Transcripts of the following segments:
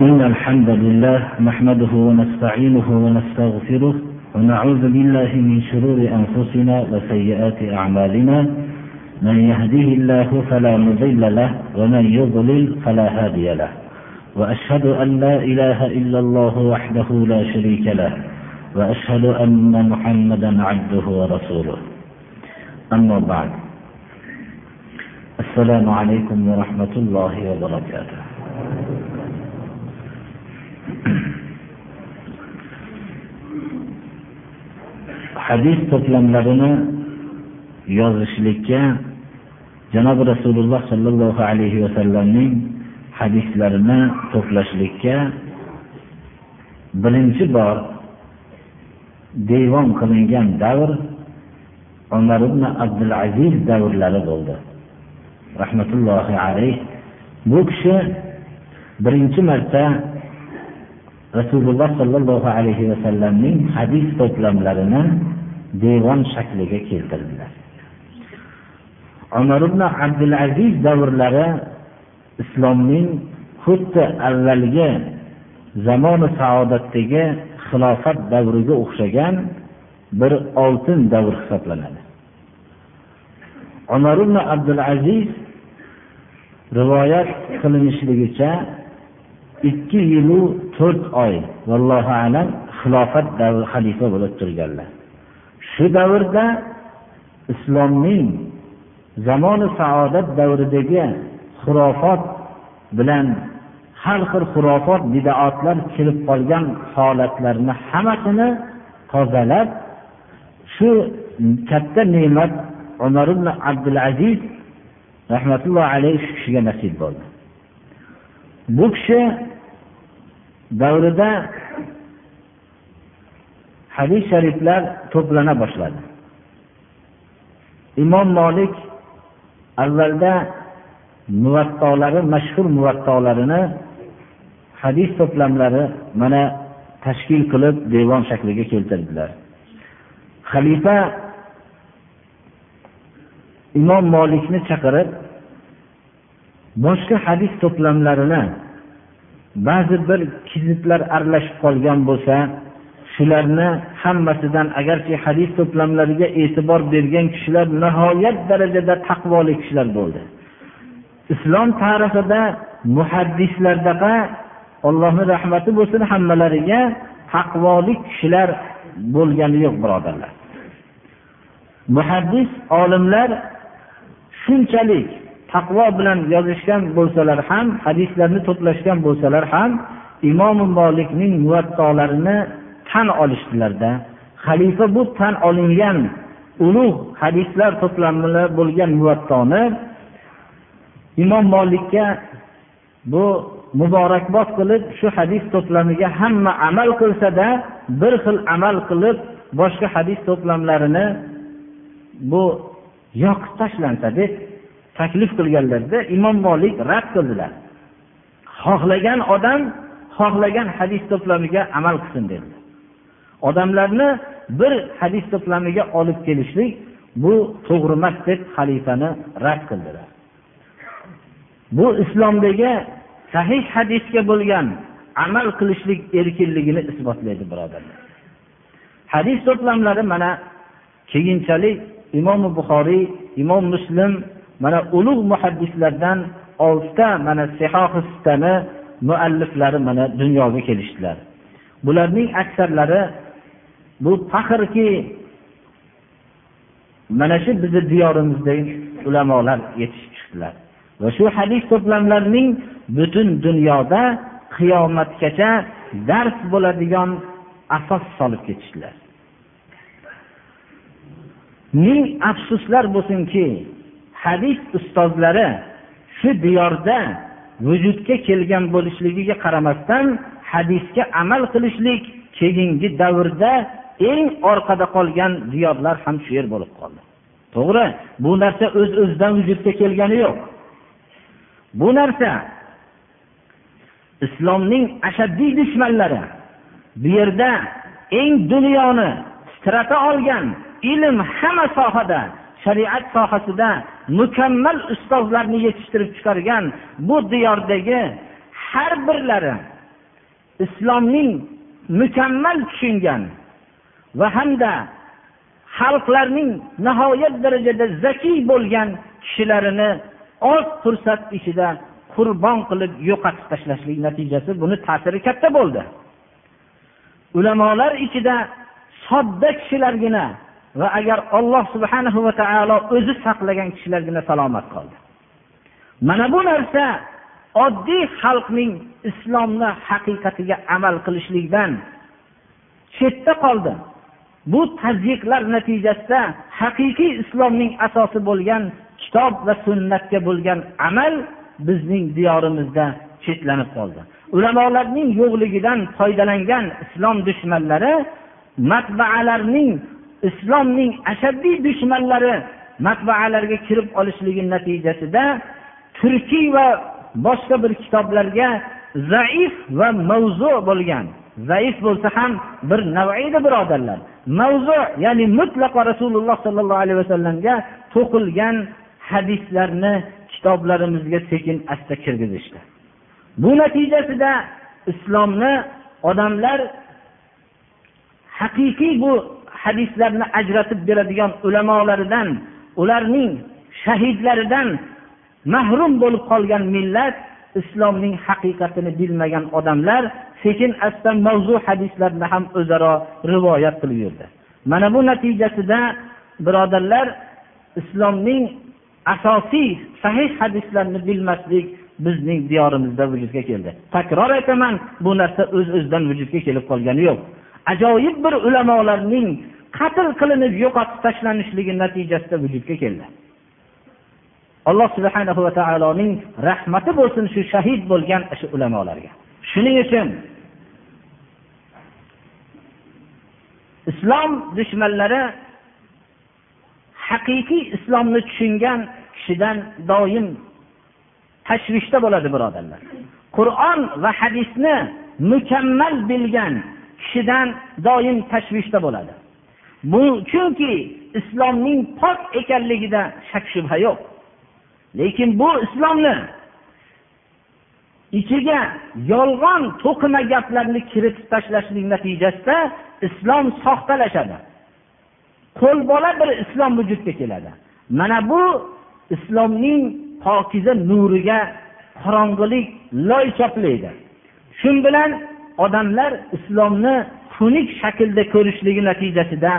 إن الحمد لله نحمده ونستعينه ونستغفره ونعوذ بالله من شرور أنفسنا وسيئات أعمالنا. من يهده الله فلا مضل له ومن يضلل فلا هادي له. وأشهد أن لا إله إلا الله وحده لا شريك له وأشهد أن محمدا عبده ورسوله. أما بعد السلام عليكم ورحمة الله وبركاته. Hadis to'plamlarini yozishlikka janobi rasululloh sollallohu alayhi vasallamning hadislarini to'plashlikka birinchi bor devon qilingan davr umar ibn abdul aziz davrlari bo'ldi. Rahmatullohi alayh. Bu kishi birinchi marta rasululloh sollallohu alayhi vasallamning hadis to'plamlarini devon shakliga keltirdilar. Umar ibn abdul aziz davrlari islomning xuddi avvalgi zamoni saodatdagi xilofat davriga o'xshagan bir oltin davr hisoblanadi. Umar ibn abdul aziz rivoyat qilinishligicha ikki yilu to'rt oy vallohu alam xilofat davri xalifa bo'lib turganlar. Shu davrda islomning zamoni saodat davridagi xurofot bilan har xil xurofot bidoatlar kirib qolgan holatlarni hammasini tozalab shu katta ne'mat umar ibn abdul aziz rahmatullohi alayhi shu kishiga nasib bo'ldi. Bu kishi davrida hadis shariflar to'plana boshladi. Imom molik avvalda muvattolari mashhur muvattolarini hadis to'plamlari mana tashkil qilib devon shakliga keltirdilar. Xalifa imom molikni chaqirib boshqa hadis to'plamlarini ba'zi bir kizitlar aralashib qolgan bo'lsa shularni hammasidan agarki hadis to'plamlariga e'tibor bergan kishilar nihoyat darajada taqvoli kishilar bo'ldi. Islom tarixida muhaddislardaqa allohni rahmati bo'lsin hammalariga taqvoli kishilar bo'lgani yo'q birodarlar. Muhaddis olimlar shunchalik taqvo bilan yozishgan bo'lsalar ham hadislarni to'plashgan bo'lsalar ham imom molikning muvattolarini tan olishdilarda xalifa bu tan olingan ulug' hadislar to'plamida bo'lgan muvattoni imom molikka bu muborakbod qilib shu hadis to'plamiga hamma amal qilsada bir xil amal qilib boshqa hadis to'plamlarini bu yoqib tashlansa deb taklif qilganlarda imom molik rad qildilar. Xohlagan odam xohlagan hadis to'plamiga amal qilsin dedilar. Odamlarni bir hadis to'plamiga olib kelishlik bu to'g'ri emas deb xalifani rad qildilar. Bu islomdagi sahih hadisga bo'lgan amal qilishlik erkinligini isbotlaydi birodarlar. Hadis to'plamlari mana keyinchalik imom buxoriy imom muslim mana ulug' muhaddislardan oltita mana sihohistani mualliflari mana dunyoga kelishdilar. Bularning aksarlari bu faxrki mana shu bizni diyorimizdagi ulamolar yetishib chiqdilar. Va shu hadis to'plamlarining butun dunyoda qiyomatgacha dars bo'ladigan asos solib ketishdilar. Ming afsuslar bo'lsinki hadis ustozlari shu diyorda vujudga kelgan bo'lishligiga qaramasdan hadisga amal qilishlik keyingi davrda eng orqada qolgan diyorlar ham shu yer bo'lib qoldi. To'g'ri bu narsa o'z öz o'zidan vujudga kelgani yo'q. Bu narsa islomning ashaddiy dushmanlari bu yerda eng dunyoni titrata olgan ilm hamma sohada shariat sohasida mukammal ustozlarni yetishtirib chiqargan bu diyordagi har birlari islomning mukammal tushungan va hamda xalqlarning nihoyat darajada zakiy bo'lgan kishilarini oz fursat ichida qurbon qilib yo'qotib tashlashlik natijasi buni ta'siri katta bo'ldi. Ulamolar ichida sodda kishilargina va agar alloh subhanahu va taolo o'zi saqlagan kishilargina salomat qoldi. Mana bu narsa oddiy xalqning islomni haqiqatiga amal qilishlikdan chetda qoldi. Bu tazyiqlar natijasida haqiqiy islomning asosi bo'lgan kitob va sunnatga bo'lgan amal bizning diyorimizda chetlanib qoldi. Ulamolarning yo'qligidan foydalangan islom dushmanlari matbaalarning islomning ashaddiy dushmanlari matbaalarga kirib olishligi natijasida turkiy va boshqa bir kitoblarga zaif va mavzu bo'lgan zaif bo'lsa ham bir naviydi birodarlar. Mavzu ya'ni mutlaqo rasululloh sollallohu alayhi vasallamga to'qilgan hadislarni kitoblarimizga sekin asta kirgizishdi. Bu natijasida islomni odamlar haqiqiy bu hadislarni ajratib beradigan ulamolaridan ularning shahidlaridan mahrum bo'lib qolgan millat islomning haqiqatini bilmagan odamlar sekin asta mavzu hadislarni ham o'zaro rivoyat qilib yurdi. Mana bu natijasida birodarlar islomning asosiy sahih hadislarni bilmaslik bizning diyorimizda vujudga keldi. Takror aytaman bu narsa o'z öz o'zidan vujudga kelib qolgani yo'q. Ajoyib bir ulamolarning qatl qilinib yo'qotib tashlanishligi natijasida vujudga keldi. Alloh subhana va taoloning rahmati bo'lsin shu shahid bo'lgan shu ulamolarga. Shuning uchun islom dushmanlari haqiqiy islomni tushungan kishidan doim tashvishda bo'ladi birodarlar. Qur'on va hadisni mukammal bilgan kishidan doim tashvishda bo'ladi. Bu chunki islomning pok ekanligida shak shubha yo'q. Lekin bu islomni ichiga yolg'on to'qima gaplarni kiritib tashlashlik natijasida islom soxtalashadi. Qo'lbola bir islom vujudga keladi. Mana bu islomning pokiza nuriga qorong'ilik loy choplaydi shu bilan odamlar islomni xunuk shaklda ko'rishligi natijasida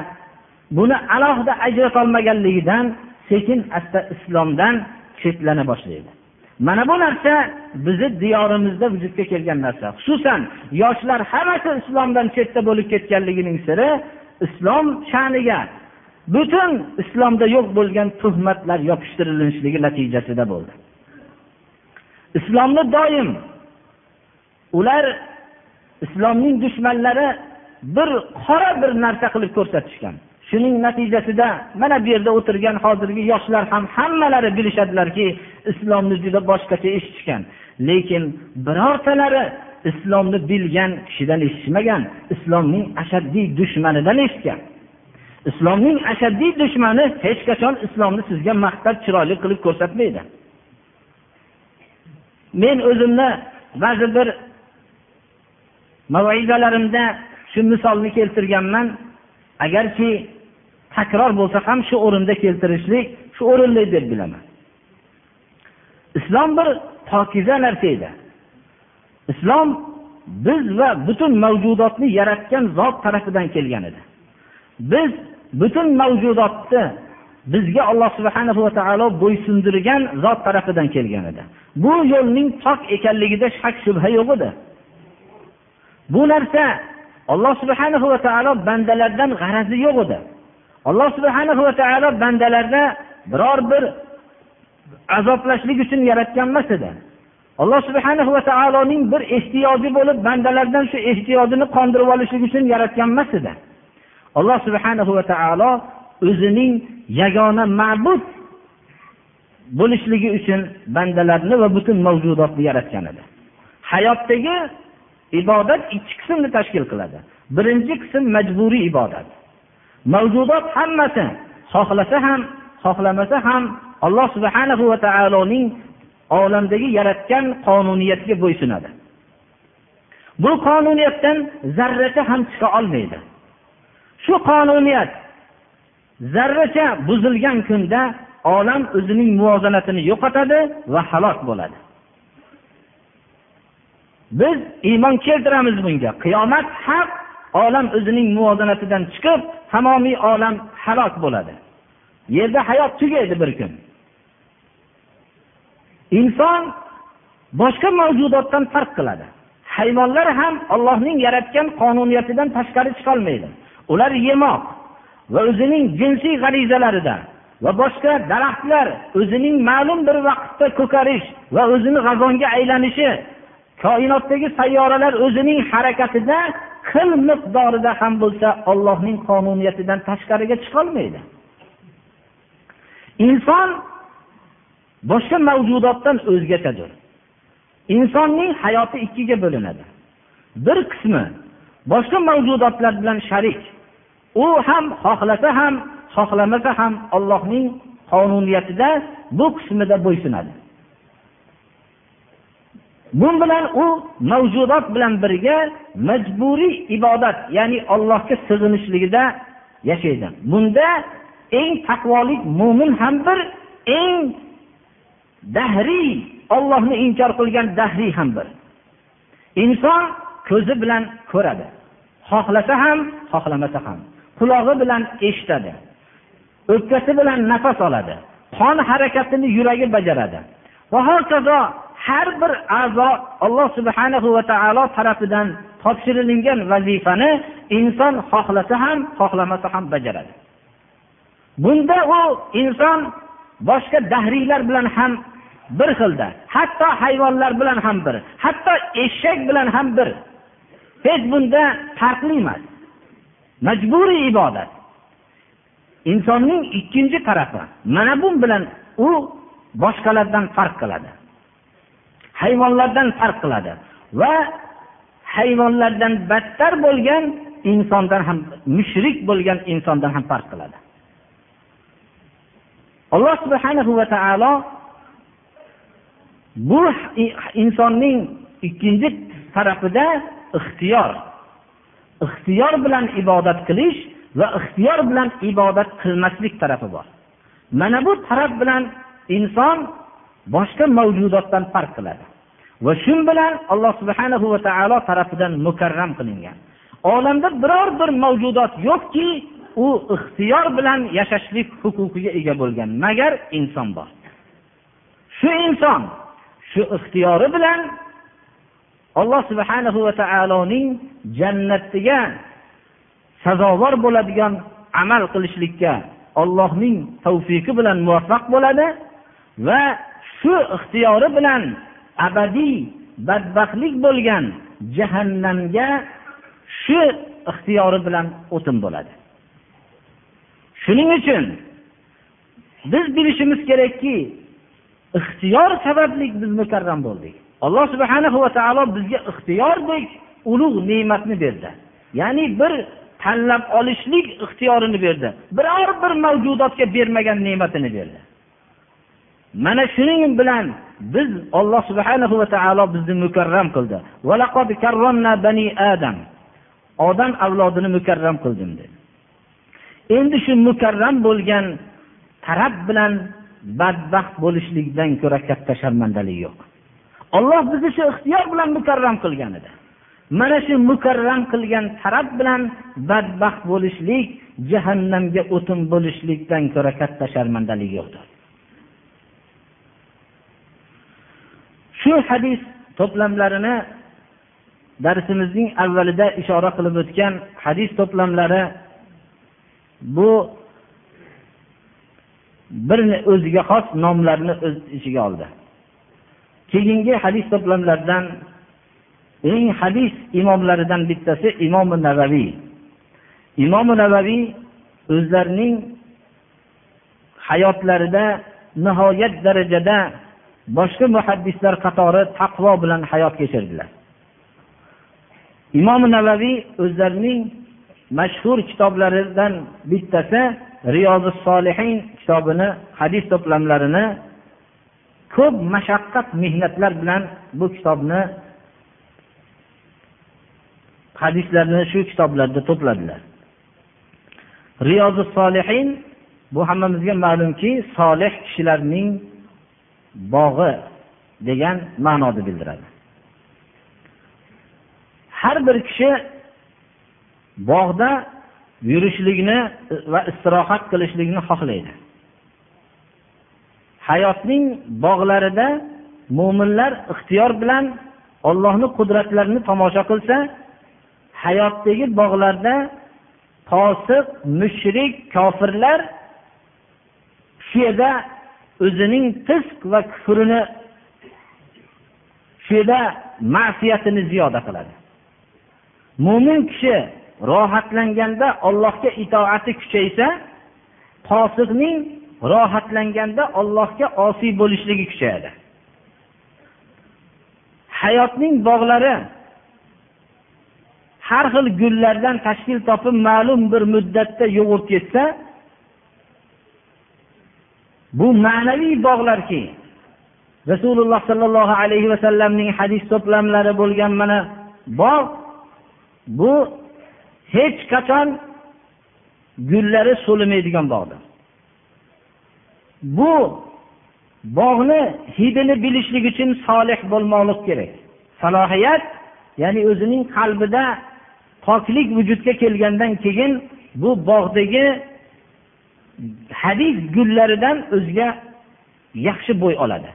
buni alohida ajratolmaganligidan sekin asta islomdan chetlana boshlaydi. Mana bu narsa bizni diyorimizda vujudga kelgan narsa. Xususan yoshlar hammasi islomdan chetda bo'lib ketganligining siri islom sha'niga butun islomda yo'q bo'lgan tuhmatlar yopishtirilishligi natijasida bo'ldi. Islomni doim ular islomning dushmanlari bir qora bir narsa qilib ko'rsatishgan. Shuning natijasida mana bu yerda o'tirgan hozirgi yoshlar ham hammalari bilishadilarki islomni juda boshqacha eshitishgan. Lekin birortalari islomni bilgan kishidan eshitishmagan islomning ashaddiy dushmanidan eshitgan. Islomning ashaddiy dushmani hech qachon islomni sizga maqtab chiroyli qilib ko'rsatmaydi. Men o'zimni ba'zi bir mavizalarimda shu misolni keltirganman. Agarki takror bo'lsa ham shu o'rinda keltirishlik shu o'rinli deb bilaman. Islom bir pokiza narsa edi. Islom biz va butun mavjudotni yaratgan zot tarafidan kelgan edi. Biz butun mavjudotni bizga alloh subhana va taolo bo'ysundirgan zot tarafidan kelgan edi. Bu yo'lning pok ekanligida shak shubha yo'q edi. Bu narsa alloh subhana va taolo bandalardan g'arazi yo'q edi. Alloh subhana va taolo bandalarni biror bir azoblashlik uchun yaratgan emas edi. Alloh subhana va taoloning bir ehtiyoji bo'lib bandalardan shu ehtiyojini qondirib olishlik uchun yaratgan emas edi. Alloh subhanahu va taolo o'zining yagona ma'bud bo'lishligi uchun bandalarni va butun mavjudotni yaratgan edi. Hayotdagi ibodat ikki qismni tashkil qiladi. Birinchi qism majburiy ibodat. Mavjudot hammasi. Xohlasa ham xohlamasa ham alloh subhanahu va taoloning olamdagi yaratgan qonuniyatiga bo'ysunadi. Bu qonuniyatdan zarracha ham chiqa olmaydi. Shu qonuniyat zarracha buzilgan kunda olam o'zining muvozanatini yo'qotadi va halok bo'ladi. Biz iymon keltiramiz bunga. Qiyomat haq olam o'zining muvozanatidan chiqib tamomiy olam halok bo'ladi. Yerda hayot tugaydi bir kun. Inson boshqa mavjudotdan farq qiladi. Hayvonlar ham ollohning yaratgan qonuniyatidan tashqari chiqolmaydi. Ular yemoq va o'zining jinsiy g'arizalarida va boshqa daraxtlar o'zining ma'lum bir vaqtda ko'karish va o'zini g'azonga aylanishi koinotdagi sayyoralar o'zining harakatida xil miqdorida ham bo'lsa ollohning qonuniyatidan tashqariga chiqolmaydi. Inson boshqa mavjudotdan o'zgachadir insonning hayoti ikkiga bo'linadi. Bir qismi boshqa mavjudotlar bilan sharik. U ham xohlasa ham xohlamasa ham ollohning qonuniyatida bu qismida bo'ysunadi. Bu bilan u mavjudot bilan birga majburiy ibodat ya'ni allohga sig'inishligida yashaydi. Bunda eng taqvolik mo'min ham bir eng dahriy ollohni inkor qilgan dahriy ham bir. Inson ko'zi bilan ko'radi. Xohlasa ham xohlamasa ham. Qulog'i bilan eshitadi. O'pkasi bilan nafas oladi. Qon harakatini yuragi bajaradi. Va hokazo har bir a'zo alloh subhanahu va taolo tarafidan topshirilingan vazifani inson xohlasa ham xohlamasa ham bajaradi. Bunda u inson boshqa dahriylar bilan ham bir xilda hatto hayvonlar bilan ham bir hatto eshak bilan ham bir. Hech bunda farqli emas. Majburiy ibodat. Insonning ikkinchi tarafi mana bu bilan u boshqalardan farq qiladi. Hayvonlardan farq qiladi. Va hayvonlardan battar bo'lgan insondan ham mushrik bo'lgan insondan ham farq qiladi. Alloh subhanahu va taolo bu insonning ikkinchi tarafida ixtiyor ixtiyor bilan ibodat qilish va ixtiyor bilan ibodat qilmaslik tarafi bor. Mana bu taraf bilan inson boshqa mavjudotdan farq qiladi. Va shu bilan alloh subhana va taolo tarafidan mukarram qilingan. Olamda biror bir mavjudot yo'qki u ixtiyor bilan yashashlik huquqiga ega bo'lgan magar inson bor. Shu inson shu ixtiyori bilan alloh subhanahu va taoloning jannatiga sazovor bo'ladigan amal qilishlikka ollohning tavfiqi bilan muvaffaq bo'ladi va shu ixtiyori bilan abadiy badbaxtlik bo'lgan jahannamga shu ixtiyori bilan o'tin bo'ladi. Shuning uchun biz bilishimiz kerakki ixtiyor sababli biz mukarram bo'ldik. Alloh subhana va taolo bizga ixtiyordek ulug' ne'matni berdi. Ya'ni bir tanlab olishlik ixtiyorini berdi. Biror bir mavjudotga bermagan ne'matini berdi. Mana shuning bilan biz olloh subhanahu va taolo bizni mukarram qildi. Bani adam. Odam avlodini mukarram qildim dedi. Endi shu mukarram bo'lgan taraf bilan badbaxt bo'lishlikdan ko'ra katta sharmandalik yo'q. Olloh bizni shu ixtiyor bilan mukarram qilgan edi. Mana shu mukarram qilgan taraf bilan badbaxt bo'lishlik jahannamga o'tin bo'lishlikdan ko'ra katta sharmandalik yo'qdir. Shu hadis to'plamlarini darsimizning avvalida ishora qilib o'tgan hadis to'plamlari bu bir o'ziga xos nomlarni o'z ichiga oldi. Keyingi hadis to'plamlaridan eng hadis imomlaridan bittasi imomi navaviy imomi navaviy o'zlarining hayotlarida nihoyat darajada boshqa muhaddislar qatori taqvo bilan hayot kechirdilar. Imom navaviy o'zlarining mashhur kitoblaridan bittasi riyozi solihin kitobini hadis to'plamlarini ko'p mashaqqat mehnatlar bilan bu kitobni hadislarni shu kitoblarda to'pladilar. Riyozi solihin bu hammamizga ma'lumki solih kishilarning bog'i degan ma'noni bildiradi. Har bir kishi bog'da yurishlikni va istirohat qilishlikni xohlaydi. Hayotning bog'larida mo'minlar ixtiyor bilan ollohni qudratlarini tomosha qilsa hayotdagi bog'larda fosiq mushrik kofirlar shu yerda o'zining fisq va kufrini shu yerda ma'siyatini ziyoda qiladi. Mo'min kishi rohatlanganda ollohga itoati kuchaysa fosiqning rohatlanganda ollohga osiy bo'lishligi kuchayadi. Hayotning bog'lari har xil gullardan tashkil topib ma'lum bir muddatda yo'g'ib ketsa bu ma'naviy bog'larki rasululloh sollallohu alayhi vasallamning hadis to'plamlari bo'lgan mana bog' bu hech qachon gullari so'limaydigan bog'dir. Bu bog'ni hidini bilishlik uchun solih bo'lmoqlik kerak. Salohiyat ya'ni o'zining qalbida poklik vujudga kelgandan keyin bu bog'dagi hadis gullaridan o'ziga yaxshi bo'y oladi.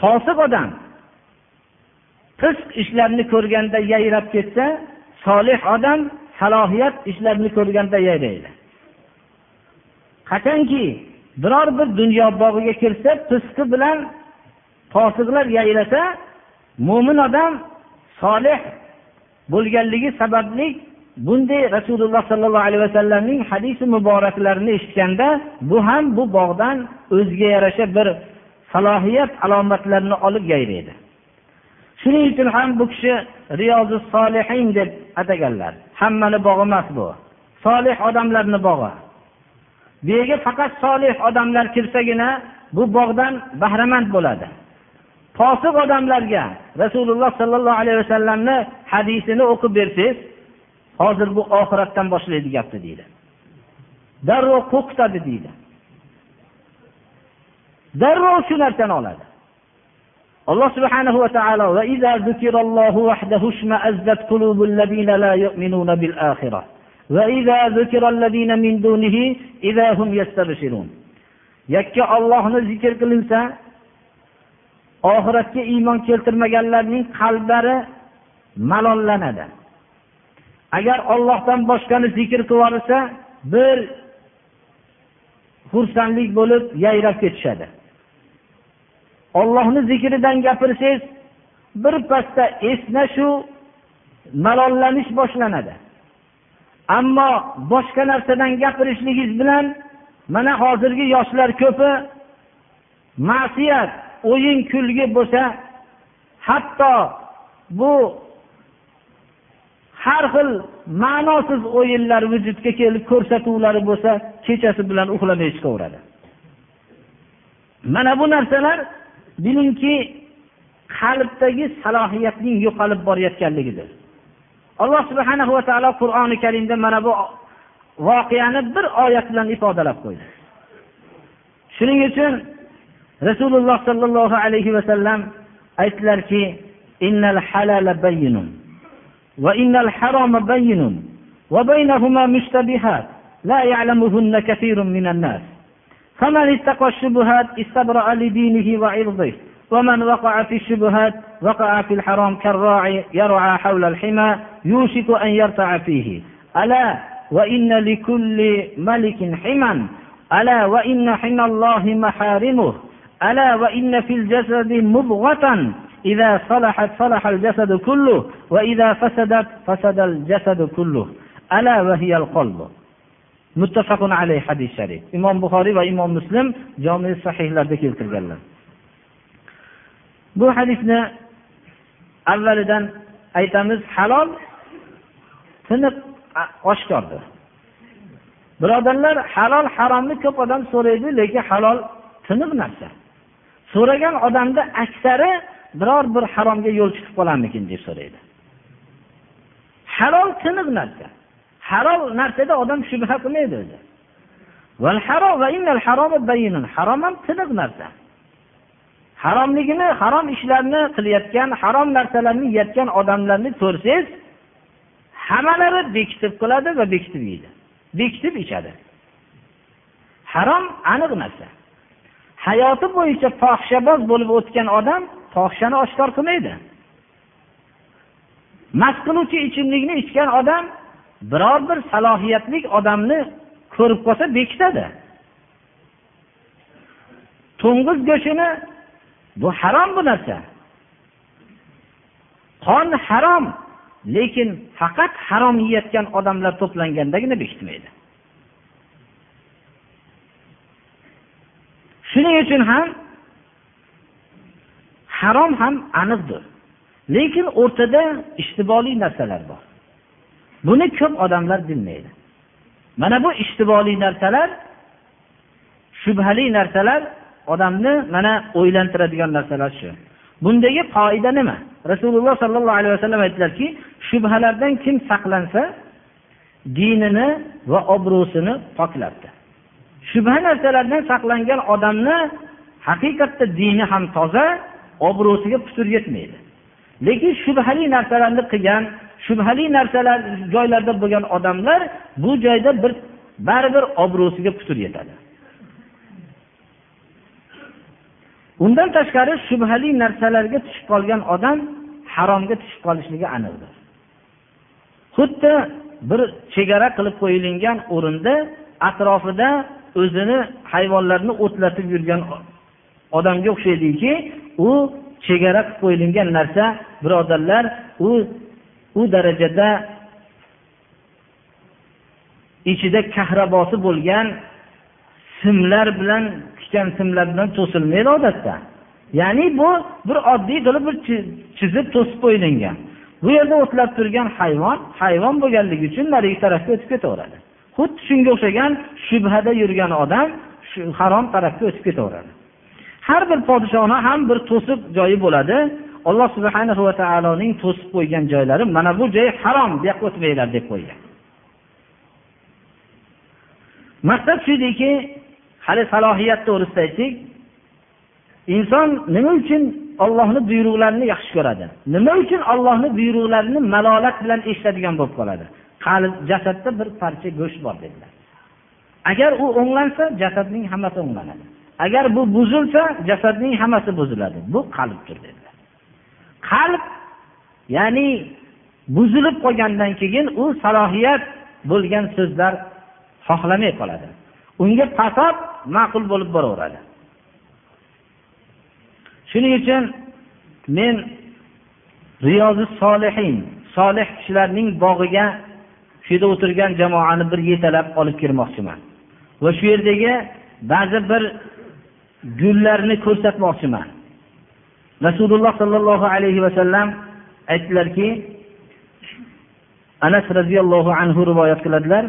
Fosiq odam fisq ishlarni ko'rganda yayrab ketsa solih odam salohiyat ishlarini ko'rganda yayraydi qachonki biror bir dunyo bog'iga kirsa fisqi bilan fosiqlar yayrasa mo'min odam solih bo'lganligi sababli bunday rasululloh sollallohu alayhi vasallamning hadisi muboraklarini eshitganda bu ham bu bog'dan o'ziga yarasha bir salohiyat alomatlarini olib yayraydi shuning uchun ham bu kishi riyozi solihin deb ataganlar. Hammani bog'i emas bu. Solih odamlarni bog'i. Bu yerga faqat solih odamlar kirsagina bu bog'dan bahramand bo'ladi. Posiq odamlarga rasululloh sollallohu alayhi vasallamni hadisini o'qib bersangiz hozir bu oxiratdan boshlaydi gapni deydi. Darrov qo'rqitadi deydi. Darrov shu narsani oladi. Alloh subhanahu va taolo yakka ollohni zikr qilinsa oxiratga iymon keltirmaganlarning qalblari malollanadi. Agar ollohdan boshqani zikr qilibyuborsa bir xursandlik bo'lib yayrab ketishadi. Ollohni zikridan gapirsangiz bir esnashu malollanish boshlanadi. Ammo boshqa narsadan gapirishligingiz bilan mana hozirgi yoshlar ko'pi ma'siyat o'yin kulgi bo'lsa hatto bu har xil ma'nosiz o'yinlar vujudga kelib ko'rsatuvlari bo'lsa kechasi bilan uxlamay chiqaveradi mana bu narsalar bilingki qalbdagi salohiyatning yo'qolib borayotganligidir. Alloh subhana va taolo qur'oni karimda mana bu voqeani bir oyat bilan ifodalab qo'ydi. Shuning uchun rasululloh sollallohu alayhi vasallam aytdilarki وإن الحرام بين وبينهما مشتبهات لا يعلمهن كثير من الناس. فمن اتقى الشبهات استبرأ لدينه وعرضه ومن وقع في الشبهات وقع في الحرام كالراعي يرعى حول الحمى يوشك أن يرتع فيه. ألا وإن لكل ملك حما ألا وإن حمى الله محارمه ألا وإن في الجسد مضغة إذا صلحت صلح الجسد كله وإذا فسدت فسد الجسد كله ألا وهي القلب muttafaqun alayh hadis sharif imom buxoriy va imom muslim jomi sahihlarda keltirganlar bu hadisni avvalidan aytamiz halol tiniq oshkordir birodarlar halol haromni ko'p odam so'raydi lekin halol tiniq narsa so'ragan odamni aksari biror bir haromga yo'l chiqib qolarmikin deb so'raydi. Halol tiniq narsa. Halol narsada odam shubha qilmaydi o'zi. Harom ham tiniq narsa. Haromligini harom ishlarni qilayotgan harom narsalarni yeyotgan odamlarni ko'rsangiz hammalari bekitib qiladi va bekitib yeydi. Bekitib ichadi. Harom aniq narsa. Hayoti bo'yicha fohishaboz bo'lib o'tgan odam fohishani oshkor qilmaydi mast qiluvchi ichimlikni ichgan odam biror bir salohiyatli odamni ko'rib qolsa bekitadi. To'ng'iz go'shtini bu harom bu narsa. Qon harom lekin faqat harom yeyotgan odamlar to'plangandagina bekitmaydi. Shuning uchun ham harom ham aniqdir. Lekin o'rtada ishtiboli narsalar bor. Buni ko'p odamlar bilmaydi mana bu ishtiboli narsalar shubhali narsalar odamni mana o'ylantiradigan narsalar shu. Bundagi qoida nima? Rasululloh sollallohu alayhi vasallam aytdilarki shubhalardan kim saqlansa dinini va obro'sini poklabdi shubha narsalardan saqlangan odamni haqiqatda dini ham toza obro'siga putur yetmaydi. Lekin shubhali narsalarni qilgan shubhali narsalar joylarda bo'lgan odamlar bu joyda bir baribir obro'siga putur yetadi. Undan tashqari shubhali narsalarga tushib qolgan odam haromga tushib qolishligi aniqdir. Xuddi bir chegara qilib qo'yilgan o'rinda atrofida o'zini hayvonlarni o'tlatib yurgan odamga o'xshaydiki u chegara qilib qo'yilgan narsa birodarlar u u darajada ichida kahrabosi bo'lgan simlar bilan tikkan simlar bilan to'silmaydi odatda. Ya'ni bu bir oddiy qilib bir chizib to'sib qo'yilgan. Bu yerda o'tlab turgan hayvon hayvon bo'lganligi uchun narigi tarafga o'tib ketaveradi. Xuddi shunga o'xshagan shubhada yurgan odam shu harom tarafga o'tib ketaveradi. Har bir podshoni ham bir to'siq joyi bo'ladi. Alloh subhana va taoloning to'sib qo'ygan joylari mana bu joy harom bu yoqqa o'tmanglar deb qo'ygan. Maqsad shu ediki hali salohiyat to'g'risida aytdik. Inson nima uchun ollohni buyruqlarini yaxshi ko'radi? Nima uchun ollohni buyruqlarini malolat bilan eshitadigan bo'lib qoladi? Qalb jasadda bir parcha go'sht bor dedilar. Agar u o'nglansa jasadning hammasi o'nglanadi. Agar bu buzilsa jasadning hammasi buziladi. Bu qalbdir dedilar. Qalb ya'ni buzilib qolgandan keyin u salohiyat bo'lgan so'zlar xohlamay qoladi. Unga fasod ma'qul bo'lib boraveradi. Shuning uchun men riyozi solihin solih kishilarning bog'iga shu yerda o'tirgan jamoani bir yetalab olib kirmoqchiman va shu yerdagi ba'zi bir gullarni ko'rsatmoqchiman rasululloh sollallohu alayhi vasallam aytdilarki anas roziyallohu anhu rivoyat qiladilar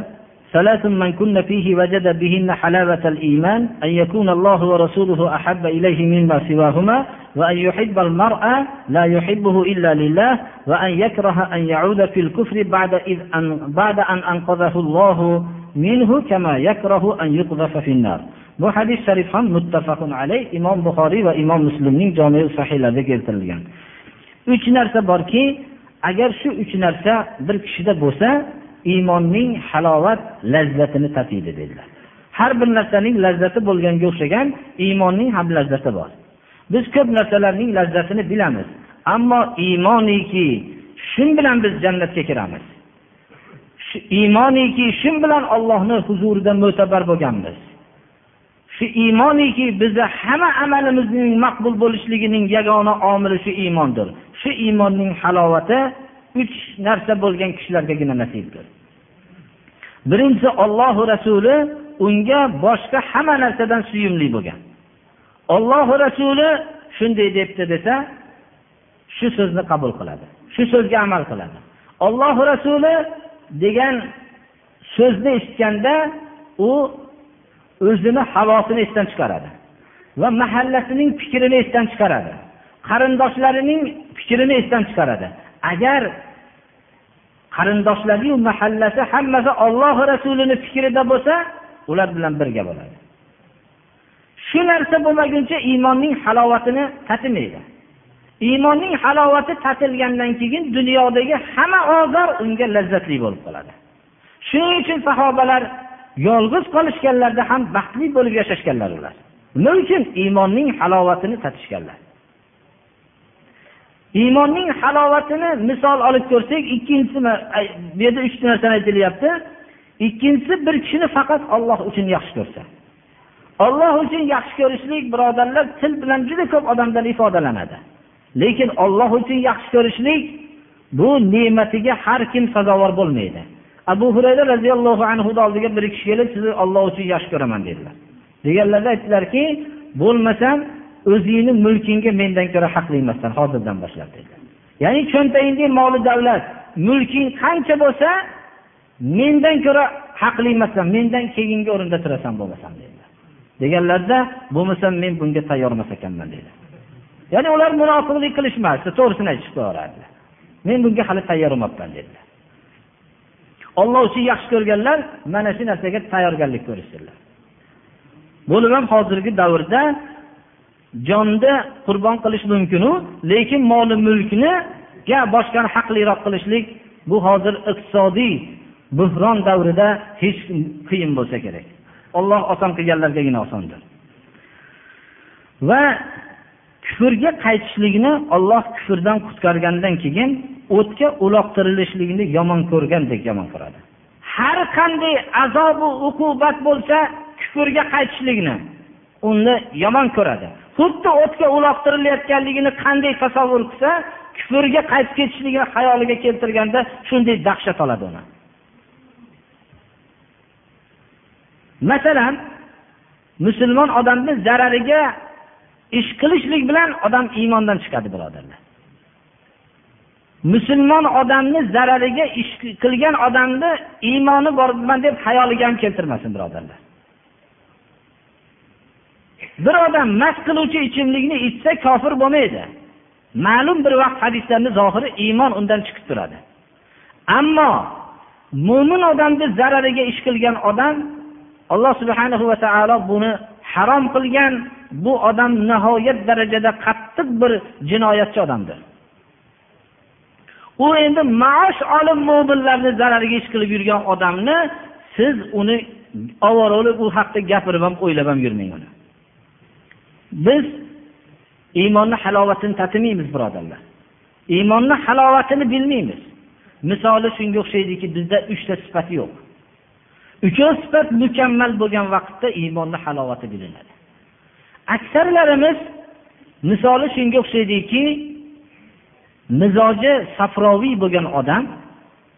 ثلاث من كن فيه وجد بهن حلاوة الإيمان أن يكون الله ورسوله أحب إليه مما سواهما وأن يحب المرء لا يحبه إلا لله وأن يكره أن يعود في الكفر بعد, إذ أن بعد أن أنقذه الله منه كما يكره أن يقذف في النار bu hadis sharif ham muttafaqun alay imom buxoriy va imom muslimning jomi sahiylarida keltirilgan. Uch narsa borki agar shu uch narsa bir kishida bo'lsa iymonning halovat lazzatini tatiydi dedilar. Har bir narsaning lazzati bo'lganga o'xshagan iymonning ham lazzati bor. Biz ko'p narsalarning lazzatini bilamiz ammo iymoniki shu bilan biz jannatga kiramiz. Iymoniki shu bilan ollohni huzurida mo'tabar bo'lganmiz. Shu iymoniki bizni hamma amalimizning maqbul bo'lishligining yagona omili shu iymondir. Shu iymonning halovati uch narsa bo'lgan kishilargagina nasibdir. Birinchisi ollohu rasuli unga boshqa hamma narsadan suyumli bo'lgan. Ollohu rasuli shunday debdi desa shu so'zni qabul qiladi shu so'zga amal qiladi. Ollohu rasuli degan so'zni eshitganda u o'zini havosini esdan chiqaradi va mahallasining fikrini esdan chiqaradi. Qarindoshlarining fikrini esdan chiqaradi. Agar qarindoshlariyu mahallasi hammasi olloh rasulini fikrida bo'lsa ular bilan birga bo'ladi. Shu narsa bo'lmaguncha iymonning halovatini tatimaydi. Iymonning halovati tatilgandan keyin dunyodagi hamma ozor unga lazzatli bo'lib qoladi. Shuning uchun sahobalar yolg'iz qolishganlarida ham baxtli bo'lib yashashganlar ular. Nima uchun? Iymonning halovatini tatishganlar. Iymonning halovatini misol olib ko'rsak ikkinchisi bu yerda uchta narsani aytilyapti. Ikkinchisi bir kishini faqat olloh uchun yaxshi ko'rsa. Olloh uchun yaxshi ko'rishlik birodarlar til bilan juda ko'p odamdan ifodalanadi. Lekin olloh uchun yaxshi ko'rishlik bu ne'matiga har kim sazovor bo'lmaydi. Abu hurayra roziyallohu anhuni oldiga bir kishi kelib sizni olloh uchun yaxshi ko'raman dedilar. Deganlarida aytdilarki bo'lmasam o'zingni mulkingga mendan ko'ra haqli emassan hozirdan boshlab dedilar. Ya'ni cho'ntagingdagi moli davlat mulking qancha bo'lsa mendan ko'ra haqli emassan mendan keyingi o'rinda turasan bo'lmasam dedilar. Deganlarida bo'lmasam men bunga tayyor emas ekanman dedi ya'ni ular munofiqlik qilishmasdi to'g'risini aytishib qo'yaveradilar men bunga hali tayyor emasman dedilar. Olloh uchun yaxshi ko'rganlar mana shu narsaga tayyorgarlik ko'rishsinlar. Bo'lib ham hozirgi davrda? Jonni qurbon qilish mumkinu lekin moli mulkniga boshqani haqliroq qilishlik bu hozir iqtisodiy buhron davrida hech qiyin bo'lsa kerak. Olloh oson qilganlargagina osondir. Va kufrga qaytishlikni olloh kufrdan qutqargandan keyin o'tga uloqtirilishlikni yomon ko'rgandek yomon ko'radi. Har qanday azobu uqubat bo'lsa kufrga qaytishlikni uni yomon ko'radi. Xuddi o'tga uloqtirilayotganligini qanday tasavvur qilsa kufrga qaytib ketishligini xayoliga keltirganda shunday dahshat oladi uni. Masalan musulmon odamni zarariga ish qilishlik bilan odam iymondan chiqadi birodarlar. Musulmon odamni zarariga ish qilgan odamni iymoni borman deb xayoliga ham keltirmasin birodarlar. Bir odam mast qiluvchi ichimlikni ichsa kofir bo'lmaydi. Ma'lum bir vaqt hadislarni zohiri iymon undan chiqib turadi. Ammo mo'min odamni zarariga ish qilgan odam alloh subhanahu va taolo buni harom qilgan. Bu odam nihoyat darajada qattiq bir jinoyatchi odamdir. U endi maosh olib mo'minlarni zarariga ish qilib yurgan odamni siz uni ovora u haqda gapirib ham o'ylab ham yurmang uni. Biz iymonni halovatini tatimaymiz birodarlar. Iymonni halovatini bilmaymiz. Misoli shunga o'xshaydiki bizda uchta sifat yo'q. Uchov sifat mukammal bo'lgan vaqtda iymonni halovati bilinadi. Aksarlarimiz misoli shunga o'xshaydiki mizoji safroviy bo'lgan odam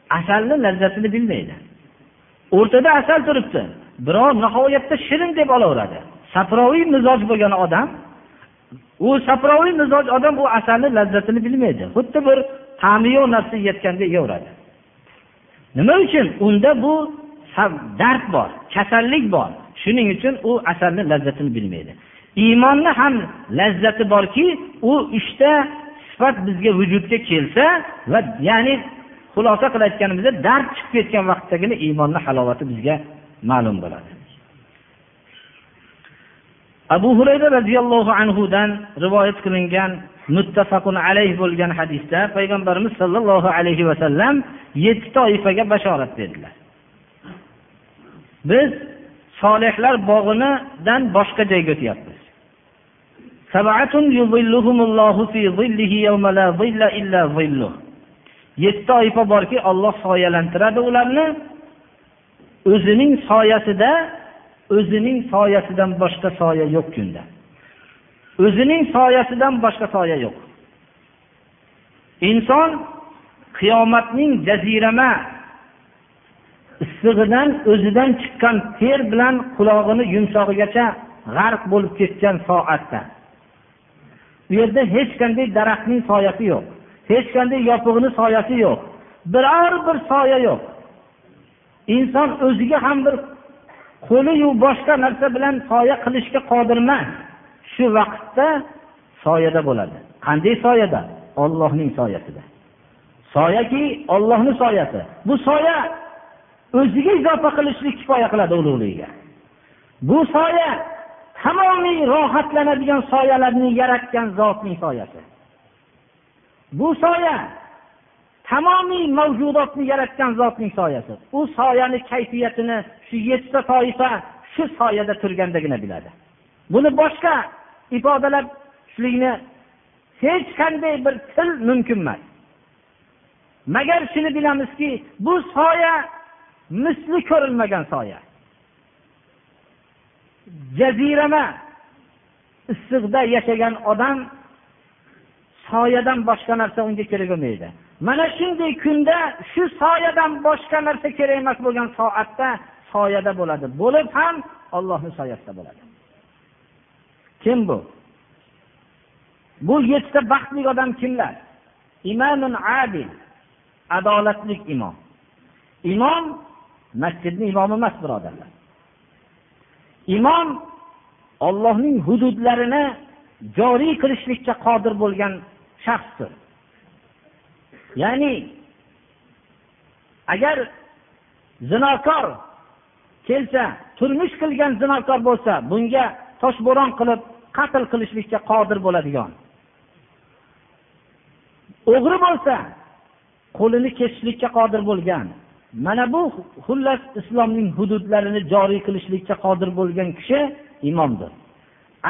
asalni lazzatini bilmaydi. O'rtada asal turibdi. Biroq nihoyatda shirin deb olaveradi. Safroviy mizoj bo'lgan odam u safroviy mizoj odam u asalni lazzatini bilmaydi. Xuddi bir ta'mi yo'q narsa yeyotganda yeyaveradi nima uchun? Unda bu dard bor kasallik bor. Shuning uchun u asalni lazzatini bilmaydi. Iymonni ham lazzati borki u uchta sifat bizga vujudga kelsa va ya'ni xulosa qilib aytganimizda dard chiqib ketgan vaqtdagina iymonni halovati bizga ma'lum bo'ladi. Abu hurayra roziyallohu anhudan rivoyat qilingan muttafaqun alayh bo'lgan hadisda payg'ambarimiz sollallohu alayhi vasallam yetti toifaga bashorat berdilar. Biz solihlar bog'inidan boshqa joyga o'tyapmiz. Yetti toifa borki olloh soyalantiradi ularni. O'zining soyasida o'zining soyasidan boshqa soya yo'q kunda. O'zining soyasidan boshqa soya yo'q. Inson qiyomatning jazirama issig'idan o'zidan chiqqan ter bilan qulog'ini yumshog'igacha g'arq bo'lib ketgan soatda u yerda hech qanday daraxtning soyasi yo'q. Hech qanday yopig'ini soyasi yo'q. Biror bir soya yo'q. Inson o'ziga ham bir qo'liyu boshqa narsa bilan soya qilishga qodir emas. Shu vaqtda soyada bo'ladi. Qanday soyada? Ollohning soyasida. Soyaki ollohni soyasi. Bu soya o'ziga izofa qilishlik kifoya qiladi ulug'ligiga. Bu soya tamomiy rohatlanadigan soyalarni yaratgan zotning soyasi. Bu soya tamomiy mavjudotni yaratgan zotning soyasi. U soyani kayfiyatini shu yettita toifa shu soyada turgandagina biladi. Buni boshqa ifodalashlikni hech qanday bir til mumkin emas. Magar shuni bilamizki bu soya misli ko'rilmagan soya. Jazirama issiqda yashagan odam soyadan boshqa narsa unga kerak bo'lmaydi. Mana shunday kunda shu soyadan boshqa narsa kerak emas bo'lgan soatda soyada bo'ladi. Bo'lib ham ollohni soyasida bo'ladi. Kim bu? Bu yettita baxtli odam kimlar? Imomun adil adolatli imom. Imom masjidni imomi emas birodarlar. Imom ollohning hududlarini joriy qilishlikka qodir bo'lgan shaxsdir. Ya'ni agar zinokor kelsa turmush qilgan zinokor bo'lsa bunga toshbo'ron qilib qatl qilishlikka qodir bo'ladigan. O'g'ri bo'lsa qo'lini kesishlikka qodir bo'lgan. Mana bu xullas islomning hududlarini joriy qilishlikka qodir bo'lgan kishi imomdir.